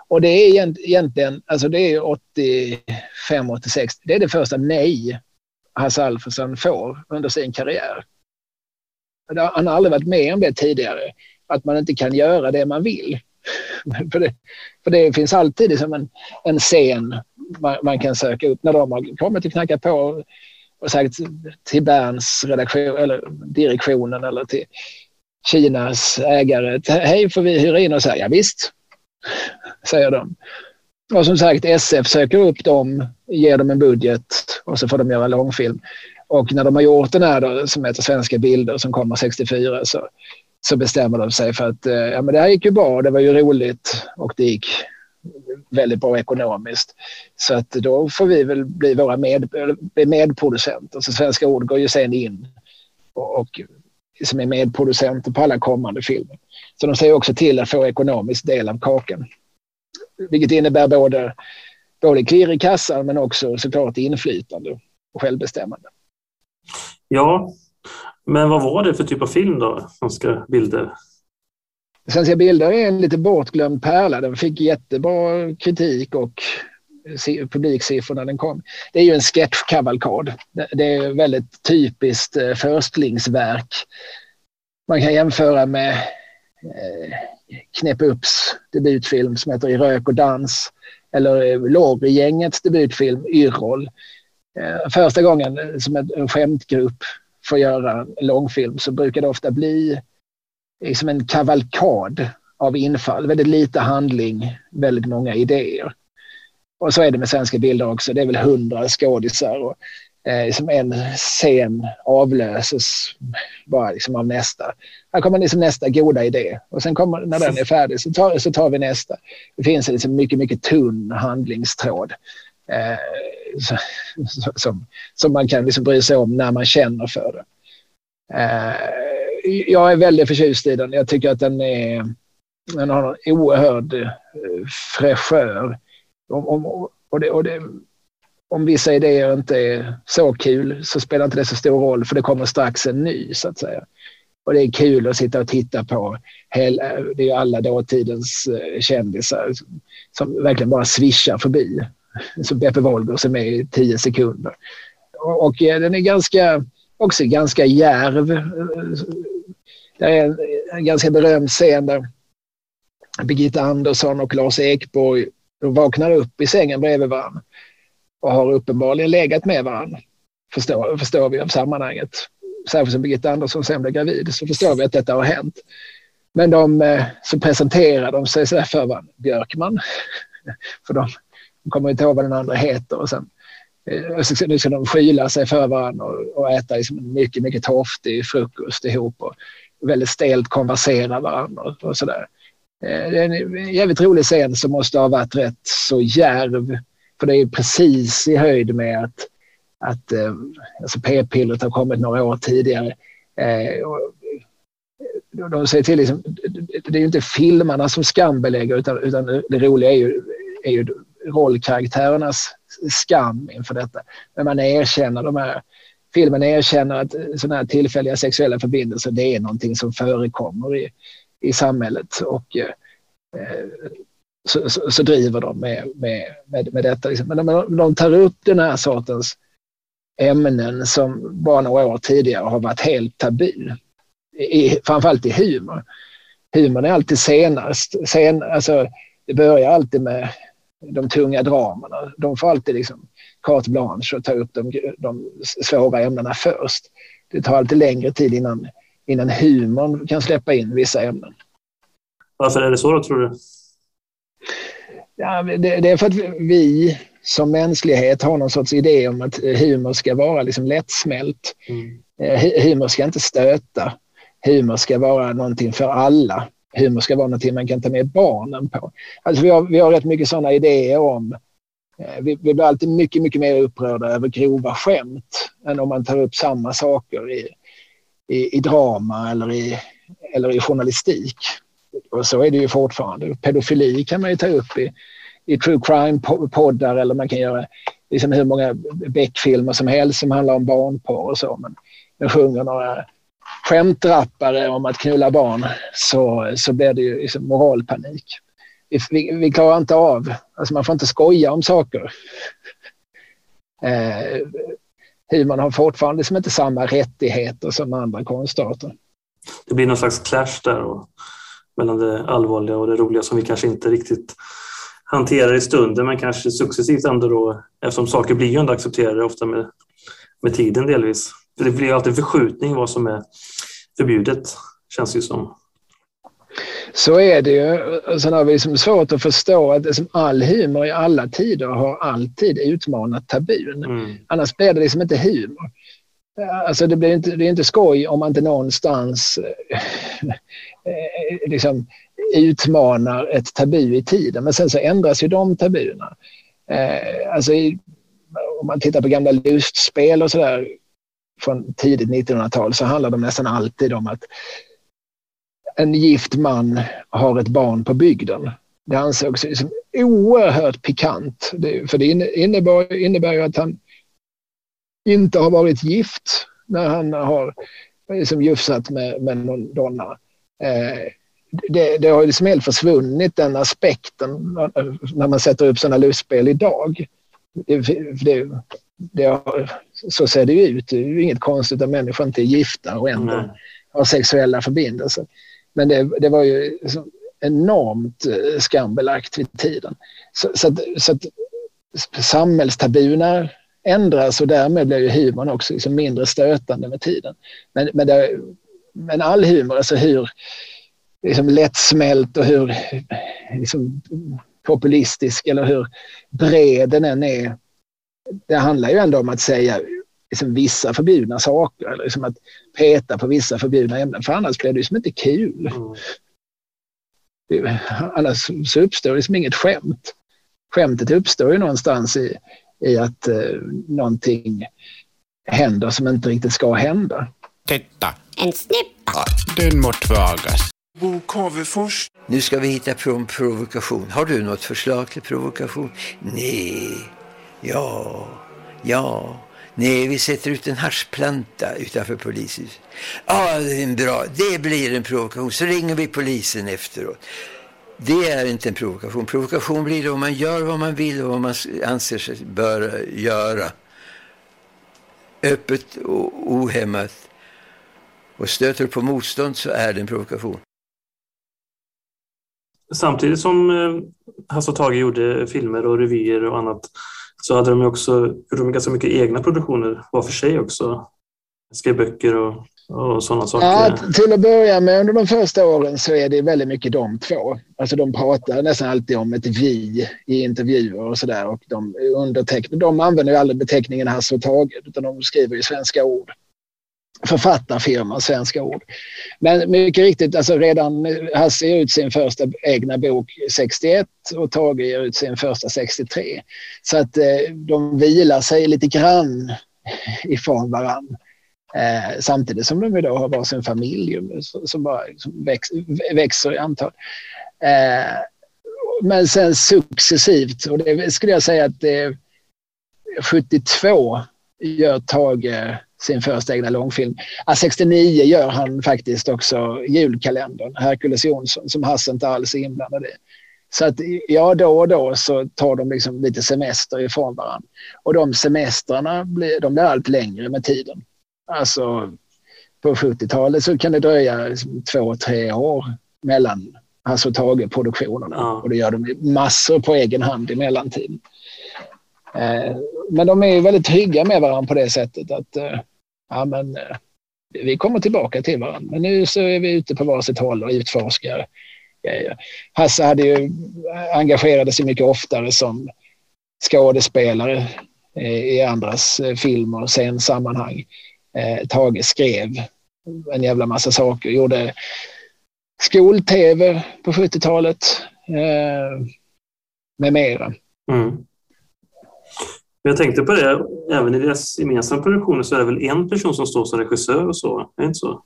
Och det är egentligen, alltså det är 85, 86, det är det första nej Hasse Alfredson får under sin karriär. Han har aldrig varit med om det tidigare, att man inte kan göra det man vill. för, det, för det finns alltid liksom en, en scen man, man, kan söka upp när de har kommit och knackat på och sagt till Berns redaktion, eller direktionen eller till Kinas ägare, hej får vi hyra in och säga Ja, visst, säger de. Och som sagt, SF söker upp dem, ger dem en budget och så får de göra långfilm. Och när de har gjort den här då, som heter Svenska bilder som kommer 64 så, så bestämmer de sig för att eh, ja, men det här gick ju bra, det var ju roligt och det gick väldigt bra ekonomiskt. Så att då får vi väl bli våra med, medproducenter. Så alltså Svenska Ord går ju sen in och, och som är medproducenter på alla kommande filmer. Så de ser också till att få ekonomisk del av kakan. Vilket innebär både, både klirr i kassan men också såklart inflytande och självbestämmande. Ja, men vad var det för typ av film då, Svenska bilder? Svenska bilder är en lite bortglömd pärla. Den fick jättebra kritik och publiksiffror när den kom. Det är ju en sketchkavalkad. Det är väldigt typiskt eh, förstlingsverk. Man kan jämföra med eh, Knäpp Upps debutfilm som heter I rök och dans eller eh, Lorry-gängets debutfilm Yrrol. Eh, första gången som en skämtgrupp får göra en långfilm så brukar det ofta bli liksom en kavalkad av infall. Väldigt lite handling, väldigt många idéer. Och så är det med svenska bilder också. Det är väl hundra skådisar. Och, eh, som en scen avlöses bara liksom av nästa. Här kommer liksom nästa goda idé och sen kommer, när den är färdig så tar, så tar vi nästa. Det finns en liksom mycket, mycket tunn handlingstråd. Eh, som, som man kan liksom bry sig om när man känner för det. Eh, jag är väldigt förtjust i den. Jag tycker att den är den har en oerhörd eh, fräschör. Om, om, och det, och det, om vissa idéer inte är så kul så spelar inte det så stor roll för det kommer strax en ny så att säga. Och det är kul att sitta och titta på. Hela, eh, det är alla dåtidens eh, kändisar som verkligen bara svischar förbi. Så Beppe Wolgers är med i tio sekunder. Och, och den är ganska, också ganska järv. Det är en, en ganska berömd scen där Birgitta Andersson och Lars Ekborg vaknar upp i sängen bredvid varandra och har uppenbarligen legat med varandra. Förstår, förstår vi av sammanhanget. Särskilt som Birgitta Andersson sen blev gravid så förstår vi att detta har hänt. Men de, eh, så presenterar de sig så för varandra. Björkman. för de, de kommer inte ihåg vad den andra heter. Och sen, eh, nu ska de skyla sig för varandra och, och äta liksom mycket, mycket torftig frukost ihop. Och väldigt stelt konversera varandra och, sådär. Eh, det är en jävligt rolig scen som måste ha varit rätt så järv. För det är precis i höjd med att, att eh, alltså p-pillret har kommit några år tidigare. Eh, de säger till liksom, det är ju inte filmarna som skambelägger utan, utan det roliga är ju, är ju rollkaraktärernas skam inför detta. Men man erkänner de här filmen erkänner att eh, sådana här tillfälliga sexuella förbindelser det är någonting som förekommer i, i samhället och eh, eh så, så, så, driver de med, med, med, med detta. Liksom. Men de, de tar upp den här sortens ämnen som bara några år tidigare har varit helt tabu. I, framförallt i humor. Humorn är alltid senast. Sen, alltså, det börjar alltid med de tunga dramerna. De får alltid liksom carte blanche och ta upp de, de svåra ämnena först. Det tar alltid längre tid innan innan humorn kan släppa in vissa ämnen. Varför är det så då, tror du? Ja, det, det, är för att vi som mänsklighet har någon sorts idé om att humor ska vara liksom lättsmält. Mm. Eh, humor ska inte stöta. Humor ska vara någonting för alla. Humor ska vara någonting man kan ta med barnen på. Alltså vi, har, vi har rätt mycket sådana idéer om eh, vi, vi blir alltid mycket, mycket mer upprörda över grova skämt än om man tar upp samma saker i, i, i drama eller i, eller i journalistik. Och så är det ju fortfarande. Pedofili kan man ju ta upp i, i true crime-poddar eller man kan göra liksom hur många Beck-filmer som helst som handlar om barnporr och så. Men, men sjunger några skämtrappare om att knulla barn så, så blir det ju liksom moralpanik. Vi, vi, vi klarar inte av, alltså man får inte skoja om saker. Eh, humorn har fortfarande liksom inte samma rättigheter som andra konstarter. Det blir någon slags clash där och, mellan det allvarliga och det roliga som vi kanske inte riktigt hanterar i stunden men kanske successivt ändå då eftersom saker blir ju ändå accepterade ofta med, med tiden delvis. För det blir alltid förskjutning vad som är förbjudet känns det som. Så är det ju. Sen har vi liksom svårt att förstå att liksom all humor i alla tider har alltid utmanat tabun. Mm. Annars blir det liksom inte humor. Alltså det, blir inte, det är inte skoj om man inte någonstans eh, liksom utmanar ett tabu i tiden. Men sen så ändras ju de tabuna. Eh, alltså i, om man tittar på gamla lustspel och sådär från tidigt 1900-tal så handlar de nästan alltid om att en gift man har ett barn på bygden. Det ansågs som oerhört pikant. Det, för det innebär, innebär ju att han inte har varit gift när han har liksom jufsat med, med någon donna. Eh, det, det har liksom helt försvunnit den aspekten när man sätter upp sådana lustspel idag. Det, det, det har, så ser det ju ut. Det är ju inget konstigt att människor inte är gifta och ändå mm. har sexuella förbindelser. Men det, det var ju enormt eh, skambelagt vid tiden. Så, så, att, så att samhällstabuna ändras och därmed blir ju humorn också liksom mindre stötande med tiden. Men, men, det, men all humor, alltså hur liksom lättsmält och hur liksom, populistisk eller hur bred den än är. Det handlar ju ändå om att säga liksom vissa förbjudna saker eller liksom att peta på vissa förbjudna ämnen för annars blir det liksom inte kul. Mm. Det, annars så uppstår det liksom inget skämt. Skämtet uppstår ju någonstans i, i att eh, någonting händer som inte riktigt ska hända. Detta. En snippa. Den mot vagas. Bo Cavefors. Nu ska vi hitta på en provokation. Har du något förslag till provokation? Nej. Ja. Ja. Nej, vi sätter ut en haschplanta utanför polishuset. Ja, det är en bra. Det blir en provokation. Så ringer vi polisen efteråt. Det är inte en provokation. Provokation blir det om man gör vad man vill och vad man anser sig bör göra. Öppet och ohämmat. Och stöter du på motstånd så är det en provokation. Samtidigt som eh, Hasse och Tage gjorde filmer och revyer och annat så hade de också de ganska mycket egna produktioner var för sig också. Skrev böcker och, och sådana saker. Ja, till att börja med under de första åren så är det väldigt mycket de två. Alltså de pratar nästan alltid om ett vi i intervjuer och sådär. Och de, de använder ju aldrig beteckningen Hasse och Tage utan de skriver ju svenska ord författarfirma, svenska ord. Men mycket riktigt, alltså redan Hasse ger ut sin första egna bok 61 och Tage ger ut sin första 63. Så att eh, de vilar sig lite grann ifrån varann. Eh, samtidigt som de idag har varsin familj som bara som väx, växer i antal. Eh, men sen successivt, och det skulle jag säga att eh, det 72 gör Tage sin första egna långfilm. Ja, 69 gör han faktiskt också julkalendern, Herkules Jonsson, som Hasse inte alls är inblandad i. Så att ja, då och då så tar de liksom lite semester ifrån varandra. Och de semestrarna blir, de blir allt längre med tiden. Alltså på 70-talet så kan det dröja liksom två, tre år mellan Hasse och Tage-produktionerna. Ja. Och det gör de massor på egen hand i mellantiden. Eh, men de är väldigt trygga med varandra på det sättet att eh, ja, men, eh, vi kommer tillbaka till varandra. Men nu så är vi ute på varsitt håll och utforskar Hasse hade ju engagerade sig mycket oftare som skådespelare i andras filmer och scensammanhang. Tage skrev en jävla massa saker, gjorde skol-tv på 70-talet med mera. Mm. Jag tänkte på det, även i deras gemensamma produktioner så är det väl en person som står som regissör och så, är det inte så?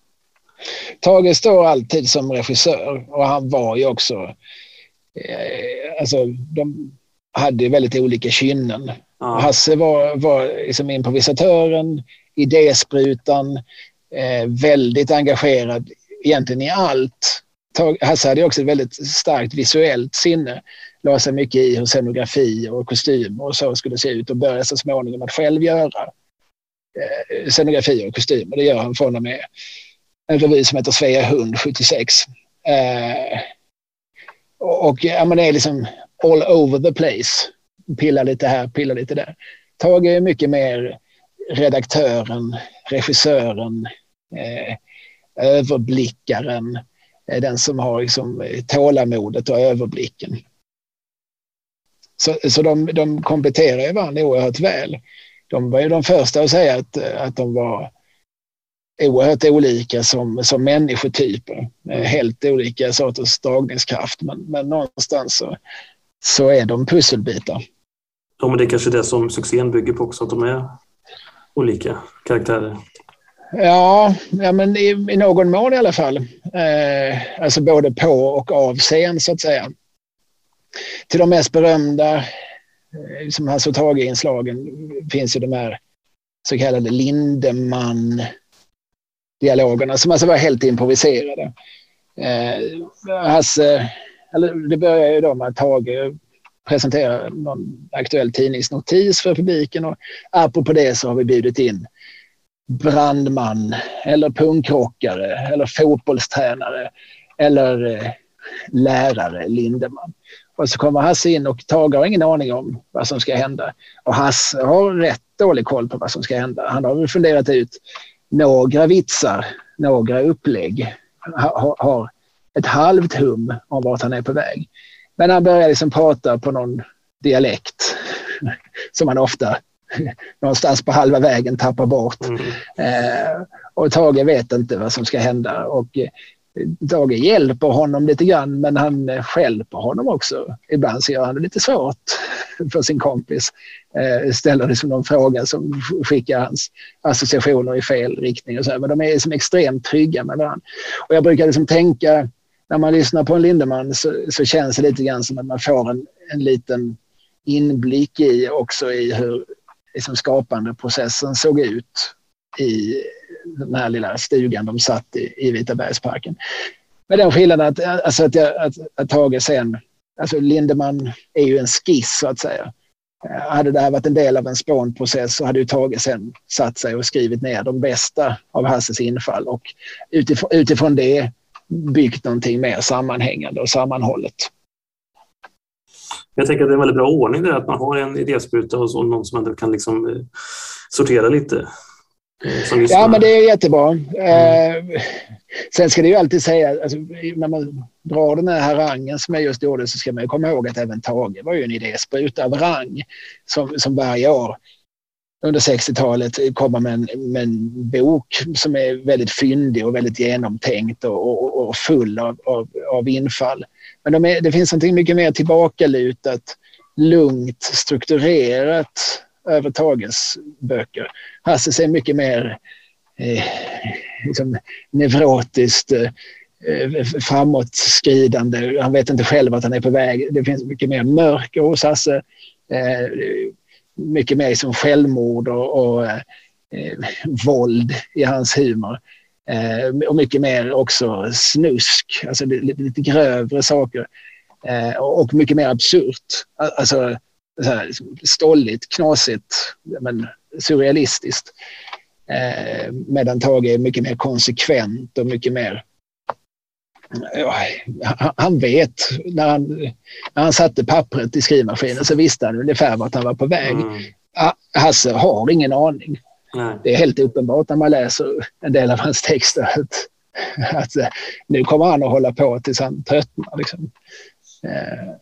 Tage står alltid som regissör och han var ju också... Eh, alltså, de hade väldigt olika kynnen. Ja. Hasse var, var liksom improvisatören, idésprutan, eh, väldigt engagerad egentligen i allt. Hasse hade också ett väldigt starkt visuellt sinne la sig mycket i hur scenografi och kostym och så skulle se ut och började så småningom att själv göra eh, scenografi och kostymer. Det gör han från och med en revy som heter Svea hund 76. Eh, och ja, man det är liksom all over the place. Pilla lite här, pilla lite där. Tage är mycket mer redaktören, regissören, eh, överblickaren, eh, den som har liksom eh, tålamodet och överblicken. Så, så de, de kompletterar ju varandra oerhört väl. De var ju de första att säga att, att de var oerhört olika som, som människotyper. Helt olika sorters dragningskraft. Men, men någonstans så, så är de pusselbitar. Ja, men det är kanske det som succén bygger på också, att de är olika karaktärer. Ja, ja men i, i någon mån i alla fall. Eh, alltså både på och av scen så att säga till de mest berömda eh, som alltså Hasse Tage-inslagen finns ju de här så kallade Lindemann-dialogerna som alltså var helt improviserade. Eh, Hasse, eller det börjar ju då med att Tage presenterar någon aktuell tidningsnotis för publiken och apropå det så har vi bjudit in brandman eller punkrockare eller fotbollstränare eller eh, lärare Lindeman. Och så kommer Hasse in och Tage har ingen aning om vad som ska hända. Och Hasse har rätt dålig koll på vad som ska hända. Han har väl funderat ut några vitsar, några upplägg. Har, har ett halvt hum om vart han är på väg. Men han börjar liksom prata på någon dialekt som man ofta någonstans på halva vägen tappar bort. Mm. Eh, och Tage vet inte vad som ska hända. Och Dage hjälper honom lite grann men han skälper honom också. Ibland så gör han det lite svårt för sin kompis. Eh, ställer liksom någon fråga som skickar hans associationer i fel riktning. Och så. Men de är liksom extremt trygga med varandra. Och jag brukar liksom tänka när man lyssnar på en Lindemann så, så känns det lite grann som att man får en, en liten inblick i också i hur liksom skapandeprocessen såg ut i den här lilla stugan de satt i, i Vitabergsparken. Med den skillnaden att, alltså att, jag, att, att Tage sen, alltså Lindemann är ju en skiss så att säga. Eh, hade det här varit en del av en spånprocess så hade ju Tage sen satt sig och skrivit ner de bästa av Hasses infall och utifrån, utifrån det byggt någonting mer sammanhängande och sammanhållet. Jag tänker att det är en väldigt bra ordning där att man har en idéspruta och så, någon som ändå kan liksom eh, sortera lite. Eh, ja, men det är jättebra. Mm. Eh, sen ska det ju alltid säga, alltså, när man drar den här harangen som jag just gjorde så ska man komma ihåg att även Tage var ju en idéspruta av rang som, som varje år under 60-talet komma med en, med en bok som är väldigt fyndig och väldigt genomtänkt och, och, och full av, av, av, infall. Men de är, det finns något mycket mer tillbakalutat, lugnt, strukturerat över Tages böcker. Hasses är mycket mer eh, liksom neurotiskt eh, framåtskridande. Han vet inte själv att han är på väg. Det finns mycket mer mörker hos Hasse. Eh, mycket mer som självmord och, och eh, våld i hans humor. Eh, och mycket mer också snusk, alltså lite, lite grövre saker. Eh, och mycket mer absurt. Alltså så här, stolligt, knasigt, men surrealistiskt. Eh, medan Tage är mycket mer konsekvent och mycket mer han vet, när han, när han satte pappret i skrivmaskinen så visste han ungefär vart han var på väg. Mm. Hasse har ingen aning. Nej. Det är helt uppenbart när man läser en del av hans texter att, att eh, nu kommer han att hålla på tills han tröttnar. Liksom. Eh,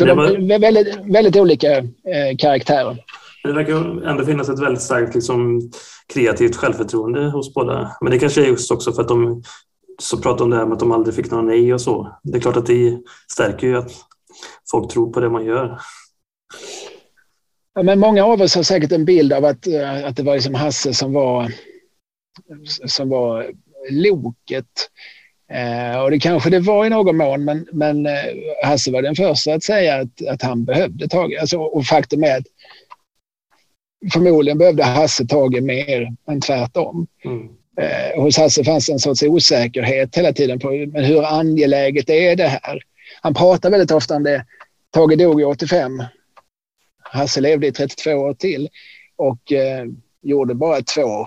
så det var... väldigt, väldigt olika eh, karaktärer. Det verkar ändå finnas ett väldigt starkt liksom, kreativt självförtroende hos båda. Men det kanske är just också för att de så pratar om det här med att de aldrig fick några nej och så. Det är klart att det stärker ju att folk tror på det man gör. Ja, men många av oss har säkert en bild av att, eh, att det var liksom Hasse som var, som var loket. Eh, och det kanske det var i någon mån, men, men eh, Hasse var den första att säga att, att han behövde Tage. Alltså, och faktum är att förmodligen behövde Hasse Tage mer än tvärtom. Mm. Eh, hos Hasse fanns en sorts osäkerhet hela tiden på men hur angeläget är det här? Han pratar väldigt ofta om det. Tage dog i 85. Hasse levde i 32 år till och eh, gjorde bara två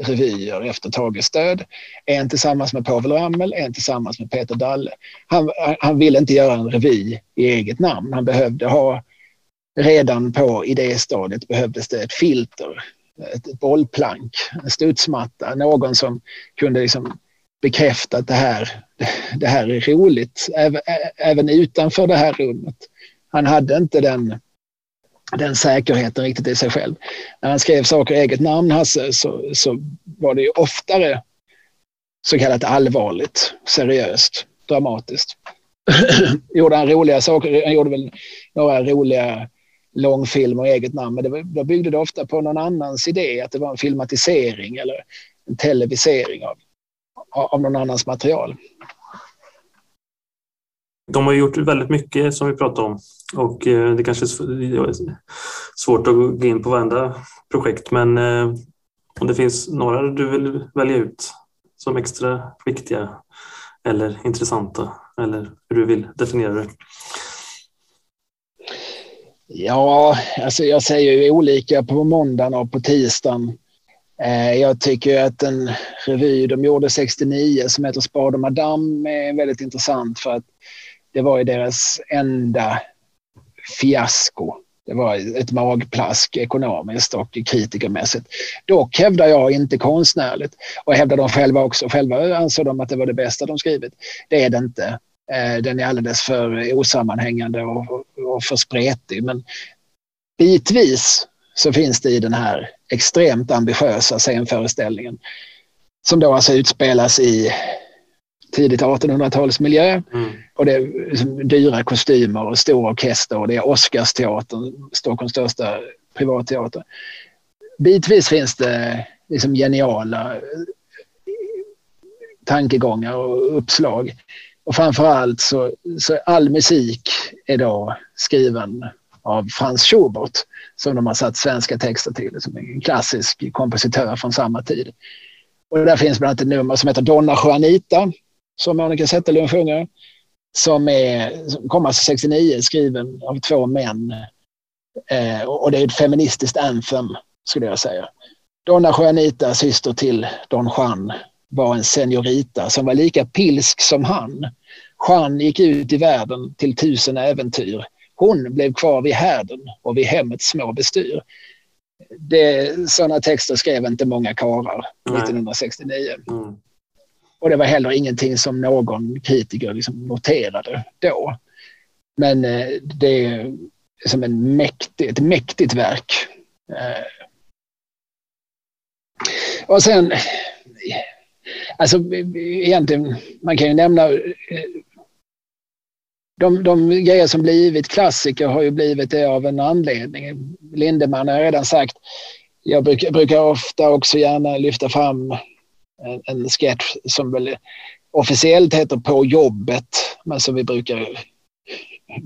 revyer efter Tages död. En tillsammans med Povel Ramel, en tillsammans med Peter Dalle. Han, han ville inte göra en revy i eget namn. Han behövde ha, redan på idéstadiet behövdes det ett filter ett bollplank, en studsmatta, någon som kunde liksom bekräfta att det här, det här är roligt, även utanför det här rummet. Han hade inte den, den säkerheten riktigt i sig själv. När han skrev saker i eget namn, Hasse, så, så var det ju oftare så kallat allvarligt, seriöst, dramatiskt. gjorde han roliga saker, han gjorde väl några roliga långfilmer i eget namn. Men det, då byggde det ofta på någon annans idé, att det var en filmatisering eller en televisering av, av någon annans material. De har gjort väldigt mycket som vi pratade om och eh, det kanske är svårt att gå in på varenda projekt men eh, om det finns några du vill välja ut som extra viktiga eller intressanta eller hur du vill definiera det? Ja, alltså jag säger ju olika på måndagen och på tisdagen. Eh, jag tycker att en revy de gjorde 69 som heter Spade och Madame är väldigt intressant för att det var ju deras enda fiasko. Det var ett magplask ekonomiskt och kritikermässigt. Dock hävdar jag inte konstnärligt och hävdar de själva också. Själva ansåg de att det var det bästa de skrivit. Det är det inte. Eh, den är alldeles för osammanhängande och, och för spretig. Men bitvis så finns det i den här extremt ambitiösa scenföreställningen som då alltså utspelas i tidigt 1800-talsmiljö. Mm. Och det är dyra kostymer och stor orkester och det är Oscarsteatern, Stockholms största privatteater. Bitvis finns det liksom geniala eh, tankegångar och uppslag. Och framförallt så, så all musik är då skriven av Franz Schubert som de har satt svenska texter till, som en klassisk kompositör från samma tid. Och där finns bland annat ett nummer som heter Donna Juanita som Monica Zetterlund sjunger. Som, är, som kom alltså 69, skriven av två män. Eh, och det är ett feministiskt anthem skulle jag säga. Donna Juanita, syster till Don Juan, var en seniorita som var lika pilsk som han. Juan gick ut i världen till tusen äventyr. Hon blev kvar vid härden och vid hemmets små bestyr. Det, sådana texter skrev inte många karlar 1969. Mm. Och det var heller ingenting som någon kritiker liksom noterade då. Men eh, det är som en mäktig, ett mäktigt verk. Eh. Och sen, alltså egentligen, man kan ju nämna eh, de, de grejer som blivit klassiker har ju blivit det av en anledning. Lindemann har jag redan sagt. Jag brukar, brukar ofta också gärna lyfta fram en, en sketch som väl officiellt heter På jobbet, men som vi brukar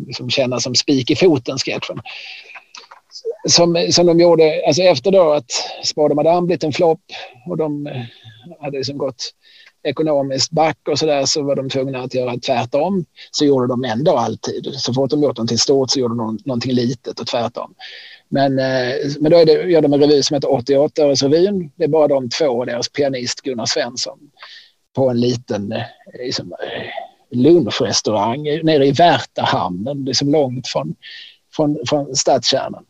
liksom känna som spik i foten-sketchen. Som, som de gjorde alltså efter då att Spade Madame blivit en flopp och de eh, hade liksom gått ekonomiskt back och så där så var de tvungna att göra tvärtom. Så gjorde de ändå alltid. Så fort de gjort någonting stort så gjorde de någonting litet och tvärtom. Men, eh, men då är det, gör de en revy som heter 88-årsrevyn. Det är bara de två och deras pianist Gunnar Svensson på en liten eh, liksom, eh, lunchrestaurang nere i Värtahamnen, liksom långt från, från, från stadskärnan.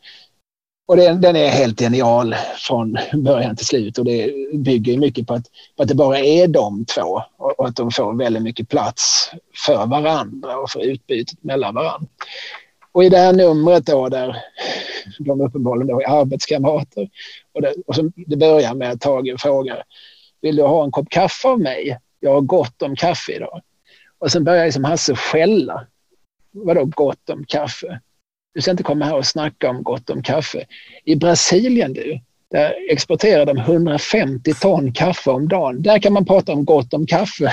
Och den, den, är helt genial från början till slut och det bygger mycket på att, på att det bara är de två och, och, att de får väldigt mycket plats för varandra och för utbytet mellan varandra. Och i det här numret då där de uppenbarligen då är arbetskamrater och det, och så, det börjar med att Tage frågar Vill du ha en kopp kaffe av mig? Jag har gott om kaffe idag. Och sen börjar liksom Hasse skälla. Vadå gott om kaffe? Du ska inte komma här och snacka om gott om kaffe. I Brasilien du, där exporterar de 150 ton kaffe om dagen. Där kan man prata om gott om kaffe.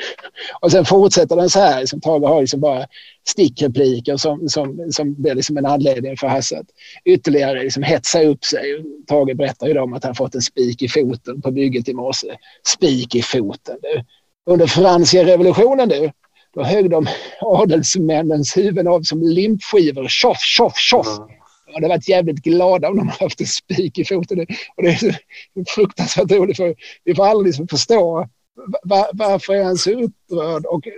och sen fortsätter den så här, liksom, Tage har liksom bara stickrepliker som, som, som blir liksom en anledning för Hasse att ytterligare liksom hetsa upp sig. Tage berättar ju om att han fått en spik i foten på bygget i morse. Spik i foten du. Under franska revolutionen du, då högg de adelsmännens huvuden av som limpskivor. Tjoff, tjoff, tjoff. Mm. De hade varit jävligt glada om de hade haft en spik i foten. Och det är fruktansvärt roligt för vi får aldrig liksom förstå var, varför är han så upprörd? Och,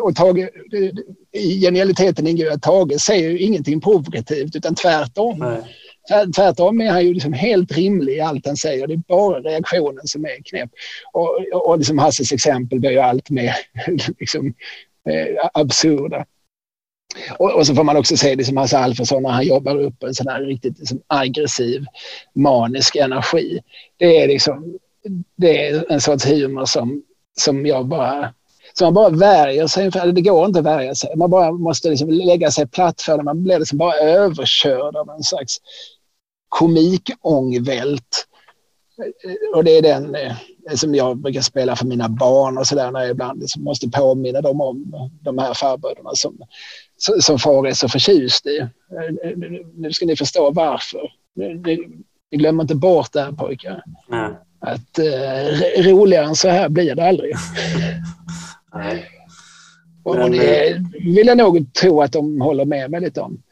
och Tage, I genialiteten ingår att Tage säger ingenting provokativt utan tvärtom. Nej. Tvärtom är han ju liksom helt rimlig i allt han säger. Det är bara reaktionen som är knäpp. Och, och, och liksom Hasses exempel blir ju allt mer liksom, eh, absurda. Och, och, så får man också se det som Hasse Alfredson när han jobbar upp en sån här riktigt liksom, aggressiv, manisk energi. Det är liksom det är en sorts humor som, som jag bara så man bara värjer sig inför, det går inte att värja sig. Man bara måste liksom lägga sig platt för det. Man blir liksom bara överkörd av en slags komikångvält. Och det är den eh, som jag brukar spela för mina barn och sådär när jag ibland liksom måste påminna dem om de här farbröderna som, som far är så förtjust i. Nu ska ni förstå varför. Ni, glömmer inte bort det här pojkar. Mm. Att eh, roligare än så här blir det aldrig. Nej. Och det vill jag nog tro att de håller med mig lite om.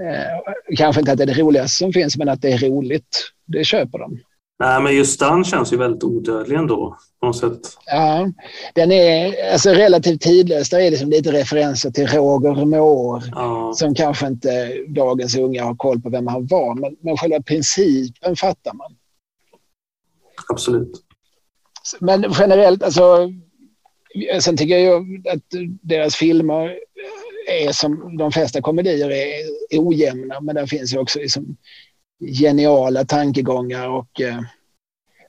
Eh, kanske inte att det är det roligaste som finns, men att det är roligt. Det köper de. Nej, men just den känns ju väldigt odödlig ändå. På något sätt. Ja, den är alltså relativt tidlös. Där är liksom lite referenser till Roger Moore ja. som kanske inte dagens unga har koll på vem han var. Men, men själva principen fattar man. Absolut. Men generellt, alltså. Sen tycker jag ju att deras filmer är som de flesta komedier är ojämna, men där finns ju också liksom geniala tankegångar och eh,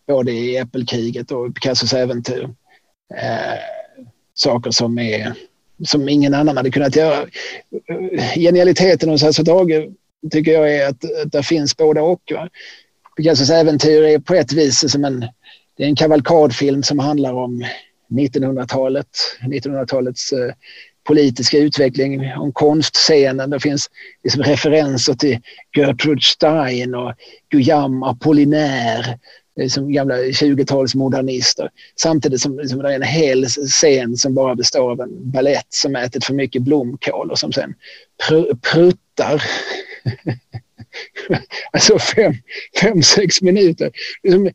både i Äppelkriget och Picassos äventyr. Eh, saker som är som ingen annan hade kunnat göra. Genialiteten hos Hasse Tage tycker jag är att, att det finns både och. Va? Picassos äventyr är på ett vis som en, det är en kavalkadfilm som handlar om 1900-talet, 1900-talets eh, politiska utveckling, om konstscenen. Det finns liksom referenser till Gertrude Stein och Guillaume Apollinaire, liksom gamla 20-talsmodernister. Samtidigt som liksom, det är en hel scen som bara består av en ballett som ätit för mycket blomkål och som sen pr pruttar alltså fem, fem, sex minuter. Liksom,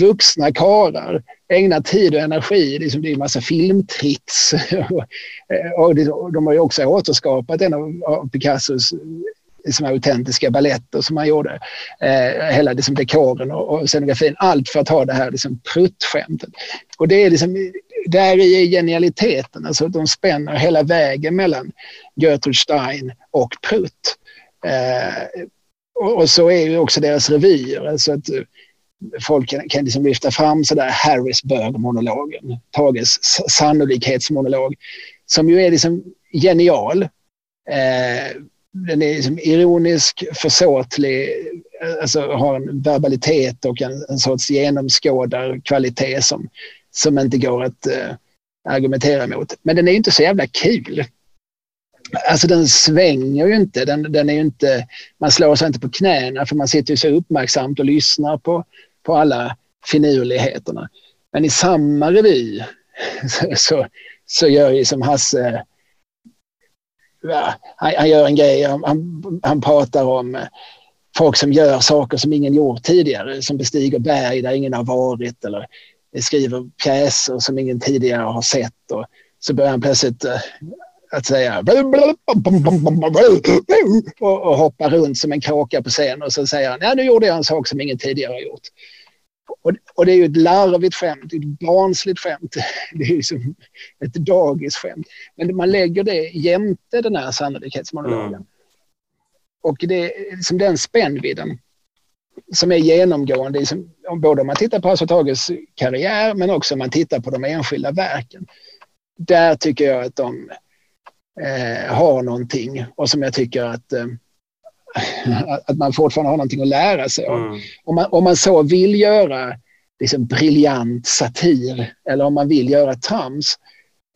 vuxna karlar ägnar tid och energi. Liksom, det är en massa filmtricks. och de har ju också återskapat en av Picassos liksom, autentiska balletter som han gjorde. Eh, hela liksom, dekoren och, och scenografin. Allt för att ha det här liksom, pruttskämtet. Och det är liksom, där är genialiteten. Alltså, de spänner hela vägen mellan Gertrude Stein och Prutt. Eh, och, så är ju också deras revyer. Alltså att folk kan, kan liksom lyfta fram sådär Harrisburg-monologen, Tages sannolikhetsmonolog, som ju är liksom genial. Eh, den är liksom ironisk, försåtlig, eh, alltså har en verbalitet och en, en sorts genomskådarkvalitet som, som inte går att eh, argumentera mot. Men den är inte så jävla kul. Alltså den svänger ju inte. Den, den är inte man slår sig inte på knäna för man sitter ju så uppmärksamt och lyssnar på, på alla finurligheterna. Men i samma revy så, så, så gör ju som Hasse, ja, han, han, gör en grej, han, han pratar om folk som gör saker som ingen gjort tidigare, som bestiger berg där ingen har varit eller skriver pjäser som ingen tidigare har sett. Och så börjar han plötsligt eh, att säga och, och hoppa runt som en kråka på scen och så säger han, ja nu gjorde jag en sak som ingen tidigare har gjort. Och, och det är ju ett larvigt skämt, ett barnsligt skämt. Det är ju som ett dagisskämt. Men man lägger det jämte den här sannolikhetsmonologen. Mm. Och det är liksom den spännvidden som är genomgående, liksom, både om man tittar på Hasse Tages karriär men också om man tittar på de enskilda verken. Där tycker jag att de eh, har någonting och som jag tycker att, eh, att man fortfarande har någonting att lära sig av. Mm. Om, man, om man så vill göra liksom, briljant satir eller om man vill göra trams.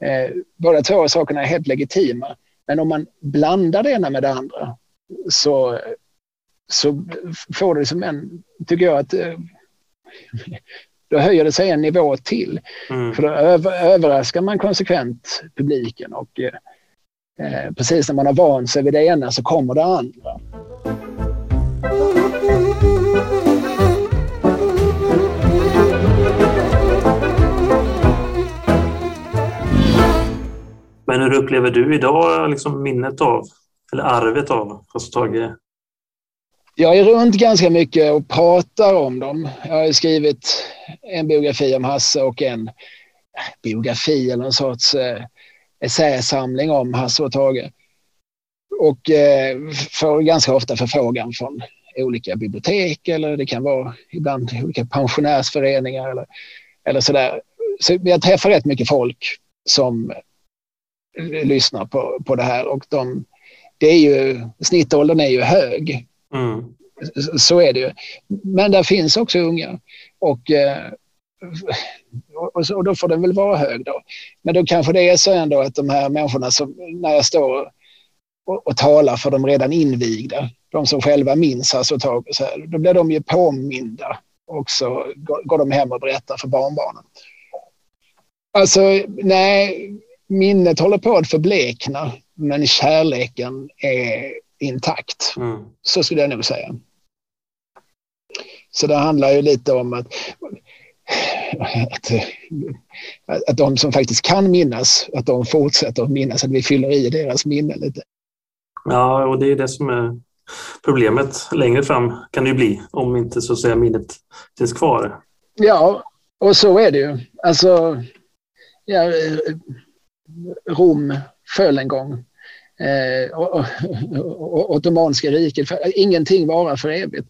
Eh, båda två sakerna är helt legitima. Men om man blandar det ena med det andra så, så får det som en, tycker jag att eh, då höjer det sig en nivå till. Mm. För då överraskar man konsekvent publiken och eh, precis när man har vant sig vid det ena så kommer det andra. Men hur upplever du idag liksom minnet av, eller arvet av Hasse Tage? Jag är runt ganska mycket och pratar om dem. Jag har skrivit en biografi om Hasse och en biografi eller en sorts eh, essäsamling om Hasse och Tage. Och eh, får ganska ofta förfrågan från olika bibliotek eller det kan vara ibland olika pensionärsföreningar eller, eller sådär. Så jag träffar rätt mycket folk som lyssnar på, på det här och de, det är ju, snittåldern är ju hög. Mm. Så är det ju. Men där finns också unga. Och eh, och, så, och då får den väl vara hög då. Men då kanske det är så ändå att de här människorna som, när jag står och, och talar för de redan invigda, de som själva minns alltså tag så här, då blir de ju påminda och så går, går de hem och berättar för barnbarnen. Alltså, nej, minnet håller på att förblekna, men kärleken är intakt. Mm. Så skulle jag nog säga. Så det handlar ju lite om att att, att de som faktiskt kan minnas, att de fortsätter att minnas, att vi fyller i deras minne lite. Ja, och det är det som är problemet. Längre fram kan det ju bli om inte så att säga minnet finns kvar. Ja, och så är det ju. Alltså, ja, Rom föll en gång eh, och, och, Ottomanska riket. För, ingenting varar för evigt.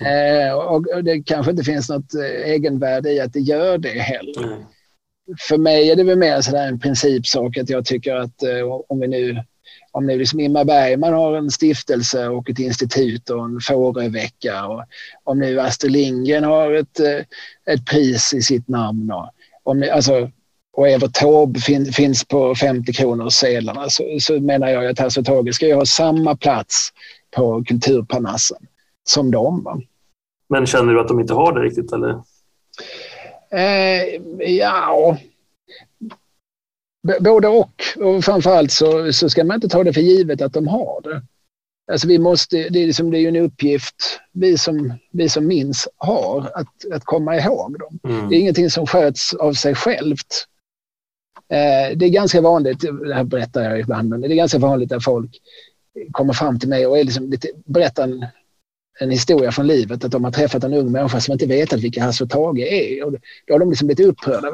Eh, och det kanske inte finns något eh, egenvärde i att det gör det heller. Mm. För mig är det väl mer sådär en principsak att jag tycker att eh, om vi nu om nu liksom Imma Bergman har en stiftelse och ett institut och en Fårövecka och om nu Astrid Lindgren har ett, eh, ett pris i sitt namn. Och, om ni, alltså, och Evert Taube fin, finns på 50 kronor sedlarna så, så menar jag att Hasse och Tage ska ju ha samma plats på Kulturparnassen som dem. Va? Men känner du att de inte har det riktigt eller? Eh, ja, både och. Och framförallt så, så ska man inte ta det för givet att de har det. Alltså vi måste, det, är liksom, det är ju en uppgift vi som, vi som minns har att, att komma ihåg dem. Mm. Det är ingenting som sköts av sig självt. Eh, det är ganska vanligt, det här berättar jag ibland, men det är ganska vanligt att folk kommer fram till mig och är liksom lite, berättar en, en historia från livet, att de har träffat en ung människa som inte vetat vilka Hasse och Tage är. Och då har de liksom blivit upprörda.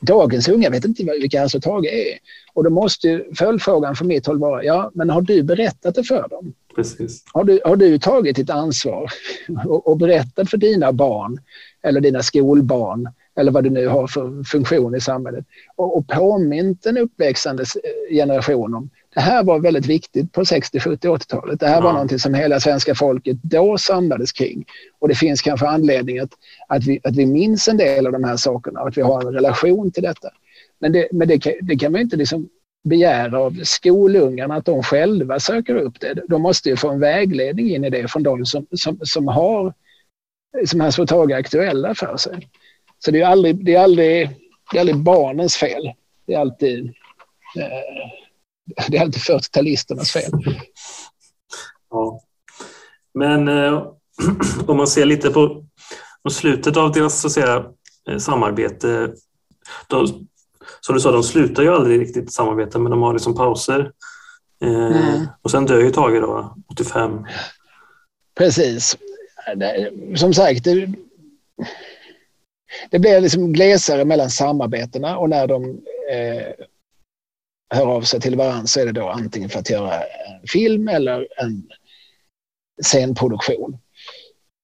Dagens unga vet inte vilka Hasse och Tage är. Och då måste följdfrågan från mitt håll vara, ja, men har du berättat det för dem? Precis. Har, du, har du tagit ditt ansvar och, och berättat för dina barn eller dina skolbarn eller vad du nu har för funktion i samhället och, och påmint den uppväxande generation om det här var väldigt viktigt på 60, 70, 80-talet. Det här ja. var någonting som hela svenska folket då samlades kring. Och det finns kanske anledning att, att, vi, att vi minns en del av de här sakerna och att vi har en relation till detta. Men det, men det, det kan man inte liksom begära av skolungarna att de själva söker upp det. De måste ju få en vägledning in i det från de som, som, som har som har fått tag aktuella för sig. Så det är aldrig, det är aldrig, det är aldrig barnens fel. Det är alltid eh, det är alltid 40-talisternas fel. Ja. Men eh, om man ser lite på, slutet av deras så säga, eh, samarbete. De, som du sa, de slutar ju aldrig riktigt samarbeta men de har liksom pauser. Eh, mm. Och sen dör ju Tage då, 85. Precis. Som sagt, det, det blir liksom glesare mellan samarbetena och när de eh, hör av sig till varandra så är det då antingen för att göra en film eller en scenproduktion.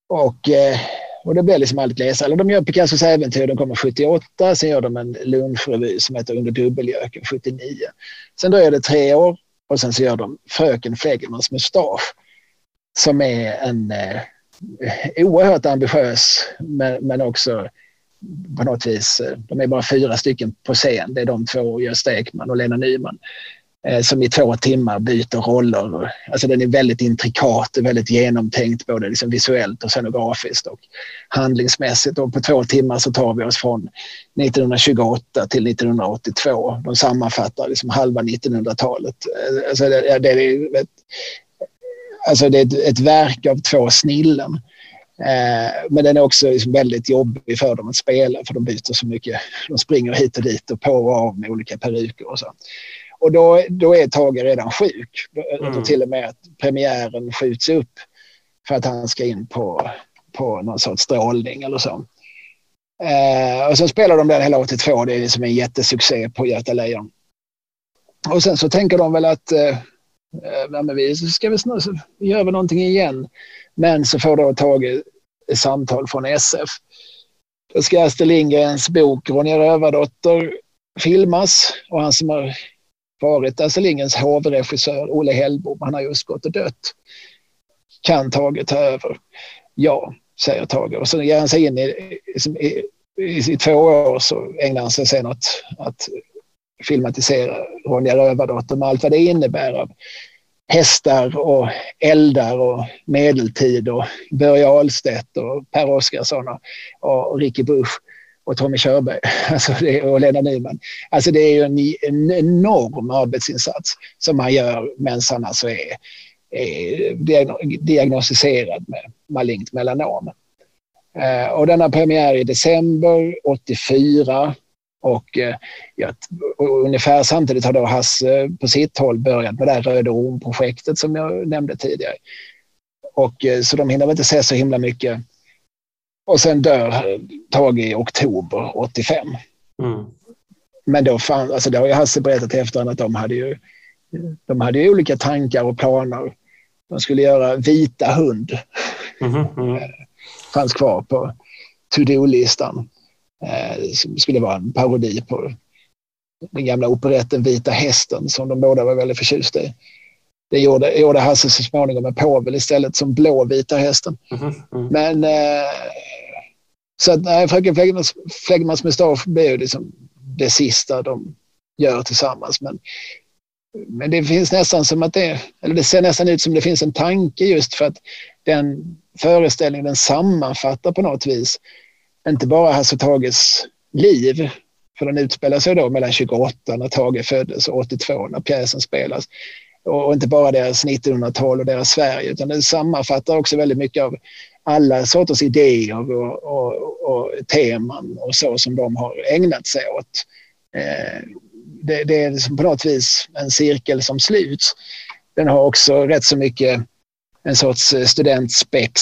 Och, eh, och det blir liksom allt glesare. De gör Picassos äventyr, de kommer 78, sen gör de en lunchrevy som heter Under dubbeljöken 79. Sen dröjer det tre år och sen så gör de Fröken Flegelmans mustasch som är en eh, oerhört ambitiös men, men också på något vis, eh, de är bara fyra stycken på scen. Det är de två, Gösta Ekman och Lena Nyman, eh, som i två timmar byter roller. Alltså den är väldigt intrikat och väldigt genomtänkt både liksom visuellt och scenografiskt och handlingsmässigt. Och på två timmar så tar vi oss från 1928 till 1982. De sammanfattar liksom halva 1900-talet. Eh, alltså det, det, är ett, alltså det är ett, ett verk av två snillen. Eh, men den är också liksom väldigt jobbig för dem att spela för de byter så mycket. De springer hit och dit och på och av med olika peruker och så. Och då, då är Tage redan sjuk. Mm. Då till och med att premiären skjuts upp för att han ska in på, på någon sorts strålning eller så. Eh, och så spelar de den hela 82. Det är liksom en jättesuccé på Göta Lejon. Och sen så tänker de väl att eh, Eh, ja, men vi ska vi snart, gör vi någonting igen. Men så får då Tage ett samtal från SF. Då ska Astrid Lindgrens bok Ronja Rövardotter filmas och han som har varit Astrid Lindgrens hovregissör, Olle Hellbom, han har just gått och dött. Kan Tage ta över? Ja, säger Tage. Och så ger han sig in i, i, i, i två år så ägnar han sig sen åt att filmatisera Ronja Rövardotter med allt vad det innebär av hästar och eldar och medeltid och Börje Ahlstedt och Per Oscarsson och, och Ricky Busch och Tommy Körberg alltså det, och Lena Nyman. Alltså det är ju en, en enorm arbetsinsats som man gör medan han alltså är, är diagnostiserad med malignt melanom. Eh, och den har premiär i december 84 och, eh, ja, och ungefär samtidigt har då Hasse på sitt håll börjat med det här Röda Orm-projektet som jag nämnde tidigare. Och, eh, så de hinner väl inte se så himla mycket. Och sen dör Tage i oktober 85. Mm. Men då, fan, alltså det har ju Hasse berättat i efterhand att de hade ju, de hade ju olika tankar och planer. De skulle göra Vita hund. Mm, mm. Fanns kvar på to-do-listan eh, som skulle vara en parodi på den gamla operetten Vita hästen som de båda var väldigt förtjusta i. Det gjorde, gjorde Hasse så småningom med Povel istället som blå Vita hästen. Mm, mm. Men eh, så att nej, Fröken Fleggmans mustasch blev ju liksom det sista de gör tillsammans. Men, men det finns nästan som att det, eller det ser nästan ut som det finns en tanke just för att den föreställningen den sammanfattar på något vis inte bara Hasse Tages liv, för den utspelar sig då mellan 28 när Tage föddes och 82 när pjäsen spelas. Och inte bara deras 1900-tal och deras Sverige utan den sammanfattar också väldigt mycket av alla sorters idéer och, och, och teman och så som de har ägnat sig åt. Eh, det, det, är liksom på något vis en cirkel som sluts. Den har också rätt så mycket en sorts studentspex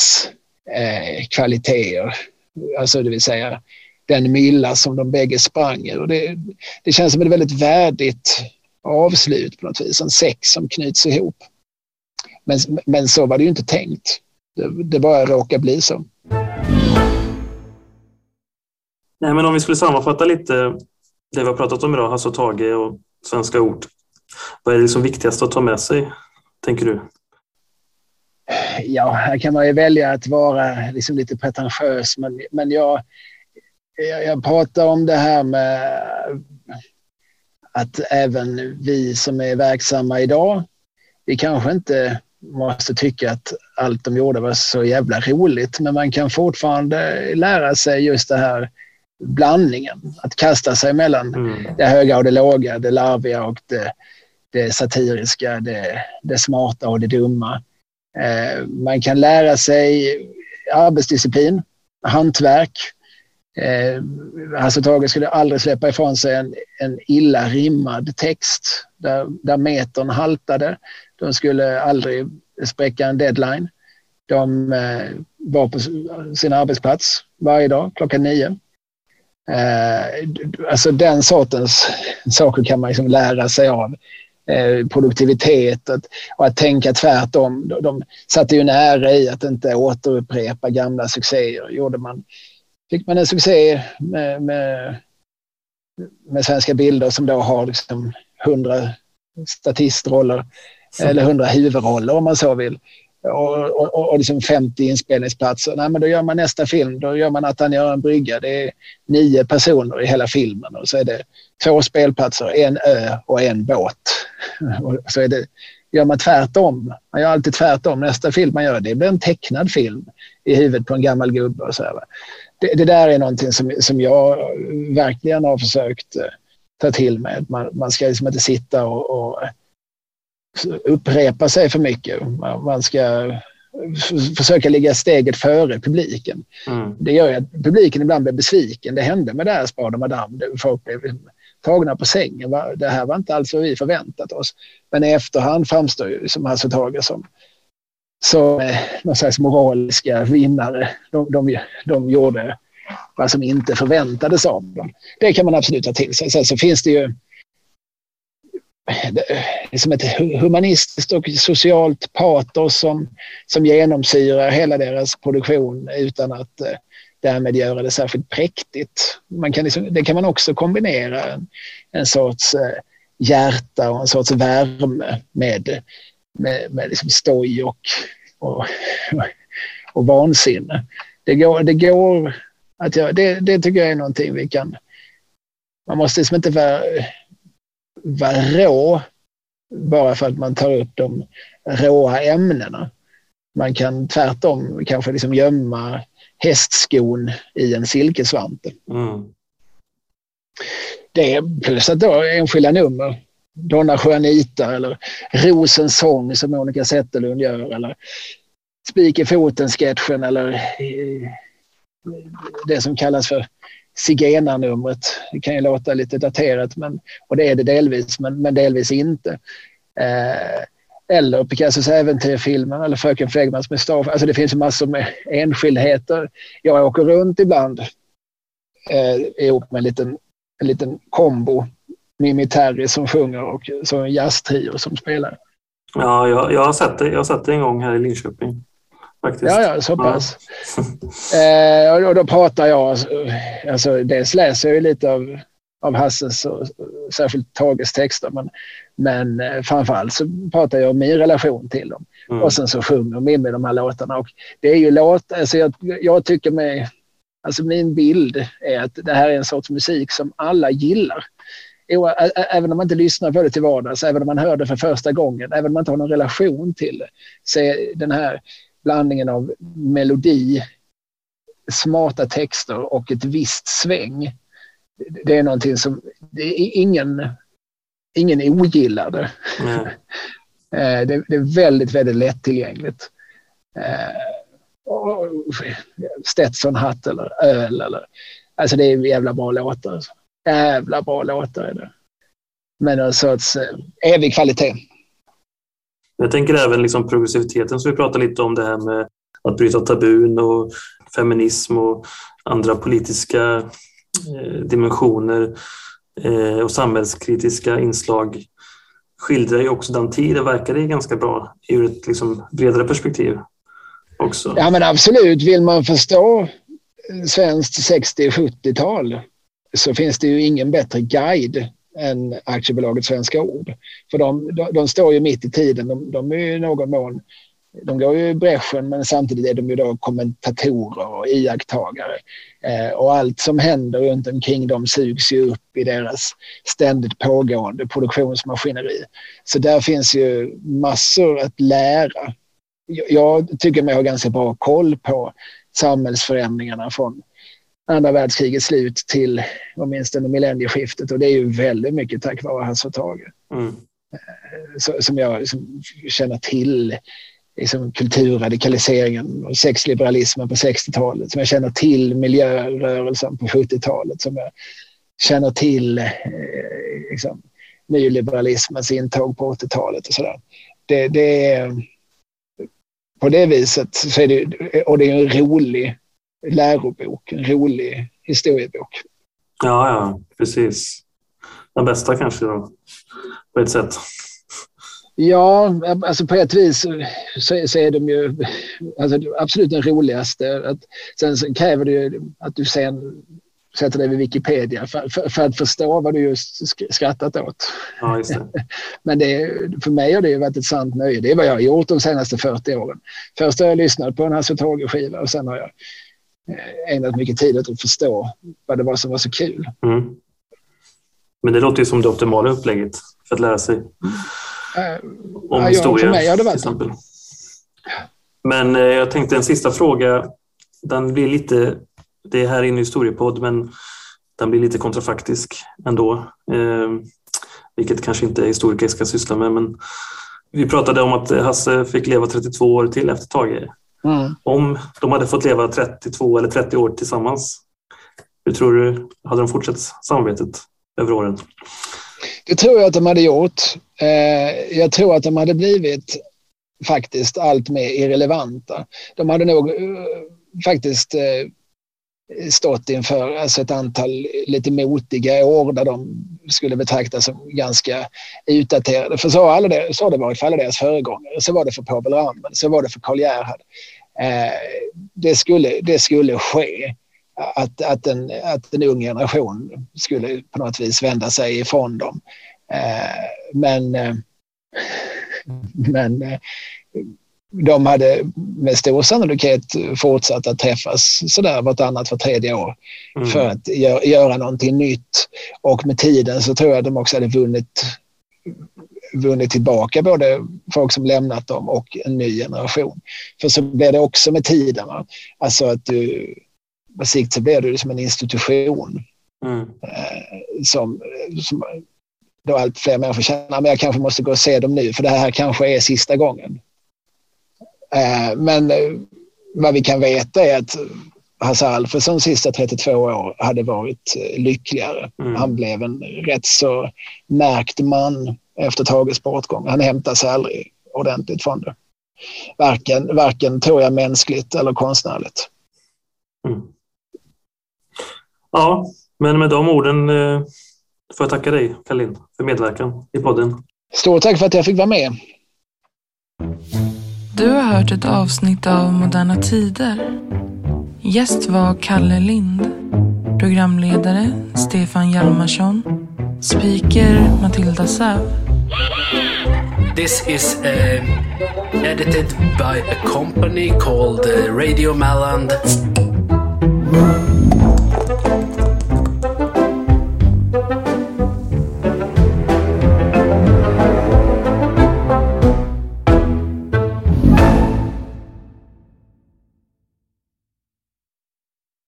eh, kvaliteter. Alltså det vill säga den mylla som de bägge sprang i. det, det känns som ett väldigt värdigt avslut på något vis. En säck som knyts ihop. Men, men så var det ju inte tänkt. Det, det bara råkar bli så. Nej, men om vi skulle sammanfatta lite det vi har pratat om idag, alltså Tage och svenska ord. Vad är det liksom viktigast att ta med sig, tänker du? Ja, här kan man ju välja att vara liksom lite pretentiös, men, men jag, jag, jag pratar om det här med att även vi som är verksamma idag, vi kanske inte måste tycka att allt de gjorde var så jävla roligt, men man kan fortfarande lära sig just det här blandningen. Att kasta sig mellan mm. det höga och det låga, det larviga och det, det satiriska, det, det smarta och det dumma. Eh, man kan lära sig arbetsdisciplin, hantverk. Eh, Hasse Tage skulle aldrig släppa ifrån sig en, en illa rimmad text där, där metern haltade. De skulle aldrig spräcka en deadline. De eh, var på sin arbetsplats varje dag klockan nio. Eh, alltså den sortens saker kan man liksom lära sig av. Eh, produktivitet att, och att tänka tvärtom. De, de satte ju en ära i att inte återupprepa gamla succéer. Gjorde man, fick man en succé med, med, med Svenska bilder som då har liksom 100 statistroller eller 100 huvudroller om man så vill och, och, och liksom 50 inspelningsplatser. Nej, men då gör man nästa film. Då gör man att han gör en brygga. Det är nio personer i hela filmen och så är det två spelplatser, en ö och en båt. Och så är det, gör man tvärtom. Man gör alltid tvärtom. Nästa film man gör det blir en tecknad film i huvudet på en gammal gubbe. Och så här, det, det, där är någonting som, som jag verkligen har försökt eh, ta till mig. Man, man ska liksom inte sitta och, och upprepa sig för mycket. Man ska försöka ligga steget före publiken. Mm. Det gör ju att publiken ibland blir besviken. Det hände med det Spad och Madame. Folk blev tagna på sängen. Det här var inte alls vad vi förväntat oss. Men i efterhand framstår ju som Hasse Tage som, som eh, någon slags moraliska vinnare. De, de, de gjorde vad som inte förväntades av dem. Det kan man absolut ta till sig. Sen så finns det ju liksom ett humanistiskt och socialt patos som, som genomsyrar hela deras produktion utan att eh, därmed göra det särskilt präktigt. Man kan liksom, det kan man också kombinera en, en sorts eh, hjärta och en sorts värme med, med, med liksom stoj och, och, och vansinne. Det går, det går att göra, det, det tycker jag är någonting vi kan... Man måste liksom inte vara vara rå bara för att man tar upp de råa ämnena. Man kan tvärtom kanske liksom gömma hästskon i en silkesvante. Mm. Det är plus att då enskilda nummer, Donna Juanita eller Rosens sång som Monica Zetterlund gör eller Spik i foten-sketchen eller eh, det som kallas för zigenarnumret. Det kan ju låta lite daterat men, och det är det delvis, men, men delvis inte. Eh, eller Picassos äventyrfilmer eller Fröken Flegmans mustasch. Alltså det finns massor med enskildheter. Jag åker runt ibland eh, ihop med en liten, en liten kombo. Mimmi Terry som sjunger och så en jazztrio som spelar. Ja, jag, jag, har sett det. Jag har sett det en gång här i Linköping. Faktiskt. Ja, ja, så pass. Ja. eh, och då pratar jag, alltså dels läser jag lite av, av Hasses och särskilt Tages texter, men, men eh, framförallt så pratar jag om min relation till dem. Mm. Och sen så sjunger Mimmi de här låtarna. Och det är ju låt, alltså jag, jag tycker mig Alltså min bild är att det här är en sorts musik som alla gillar. Även om man inte lyssnar på det till vardags, även om man hör det för första gången, även om man inte har någon relation till det, så är den här blandningen av melodi, smarta texter och ett visst sväng. Det är någonting som det är ingen, ingen ogillar det. Mm. det. Det är väldigt, väldigt lättillgängligt. Stetsonhatt eller öl eller alltså det är jävla bra låtar. Jävla bra låtar är det. Men en sorts eh, evig kvalitet. Jag tänker även liksom progressiviteten som vi pratade lite om det här med att bryta tabun och feminism och andra politiska eh, dimensioner eh, och samhällskritiska inslag skildrar ju också den tiden, verkar det ganska bra ur ett liksom bredare perspektiv också. Ja men absolut, vill man förstå svenskt 60-70-tal så finns det ju ingen bättre guide än aktiebolaget Svenska Ord. För de, de, de står ju mitt i tiden. De, de är ju i någon mån de går ju i bräschen men samtidigt är de ju då kommentatorer och iakttagare. Eh, och allt som händer runt omkring dem sugs ju upp i deras ständigt pågående produktionsmaskineri. Så där finns ju massor att lära. Jag, jag tycker mig ha ganska bra koll på samhällsförändringarna från andra världskrigets slut till åtminstone millennieskiftet och det är ju väldigt mycket tack vare Hasse och Tage. Mm. Eh, som jag liksom känner till liksom kulturradikaliseringen och sexliberalismen på 60-talet, som jag känner till miljörörelsen på 70-talet, som jag känner till eh, liksom, nyliberalismens intåg på 80-talet och sådär. Det, det är, på det viset så är det, och det är en rolig lärobok, en rolig historiebok. Ja, ja, precis. Den bästa kanske då, på ett sätt. Ja, alltså på ett vis så, så är de ju alltså absolut den roligaste. Att, sen kräver det ju att du sen sätter dig vid Wikipedia för, för, för, att förstå vad du just skrattat åt. Ja, just det. Men det, för mig har det varit ett sant nöje. Det är vad jag har gjort de senaste 40 åren. Först har jag lyssnat på en Hasse Tage-skiva och sen har jag ägnat mycket tid åt att förstå vad det var som var så kul. Mm. Men det låter ju som det optimala upplägget för att lära sig uh, om ja, historia. För mig har det varit exempel. Men eh, jag tänkte en sista fråga. Den blir lite, det är här inne i historiepodd, men den blir lite kontrafaktisk ändå. Eh, vilket kanske inte historiker ska syssla med. Men vi pratade om att Hasse fick leva 32 år till efter Tage. Mm. Om de hade fått leva 32 eller 30 år tillsammans, hur tror du, hade de fortsatt samarbetet över åren? Det tror jag att de hade gjort. Eh, jag tror att de hade blivit faktiskt allt mer irrelevanta. De hade nog eh, faktiskt eh, stått inför alltså ett antal lite motiga år där de skulle betraktas som ganska utdaterade. För så, alla det, så har det varit för alla deras föregångare. Så var det för Povel Ramel, så var det för Karl Gerhard. Eh, det, skulle, det skulle ske att, att, en, att en ung generation skulle på något vis vända sig ifrån dem. Eh, men eh, men eh, de hade med stor sannolikhet fortsatt att träffas sådär vartannat, var tredje år mm. för att gör, göra någonting nytt. Och med tiden så tror jag att de också hade vunnit, vunnit tillbaka både folk som lämnat dem och en ny generation. För så blir det också med tiden. Va? Alltså att du, på sikt så blir du som en institution. Mm. Eh, som, som då allt fler människor känner att jag kanske måste gå och se dem nu för det här kanske är sista gången. Eh, men eh, vad vi kan veta är att Hasse Alfredsson sista 32 år hade varit eh, lyckligare. Mm. Han blev en rätt så märkt man efter Tages bortgång. Han hämtade sig aldrig ordentligt från det. Varken, varken tror jag mänskligt eller konstnärligt. Mm. Ja, men med de orden får jag tacka dig, Kalin, för medverkan i podden. Stort tack för att jag fick vara med. Du har hört ett avsnitt av Moderna Tider. Gäst var Kalle Lind. Programledare Stefan Hjalmarsson. Speaker Matilda Säv. This is uh, edited by a company called uh, Radio Malland.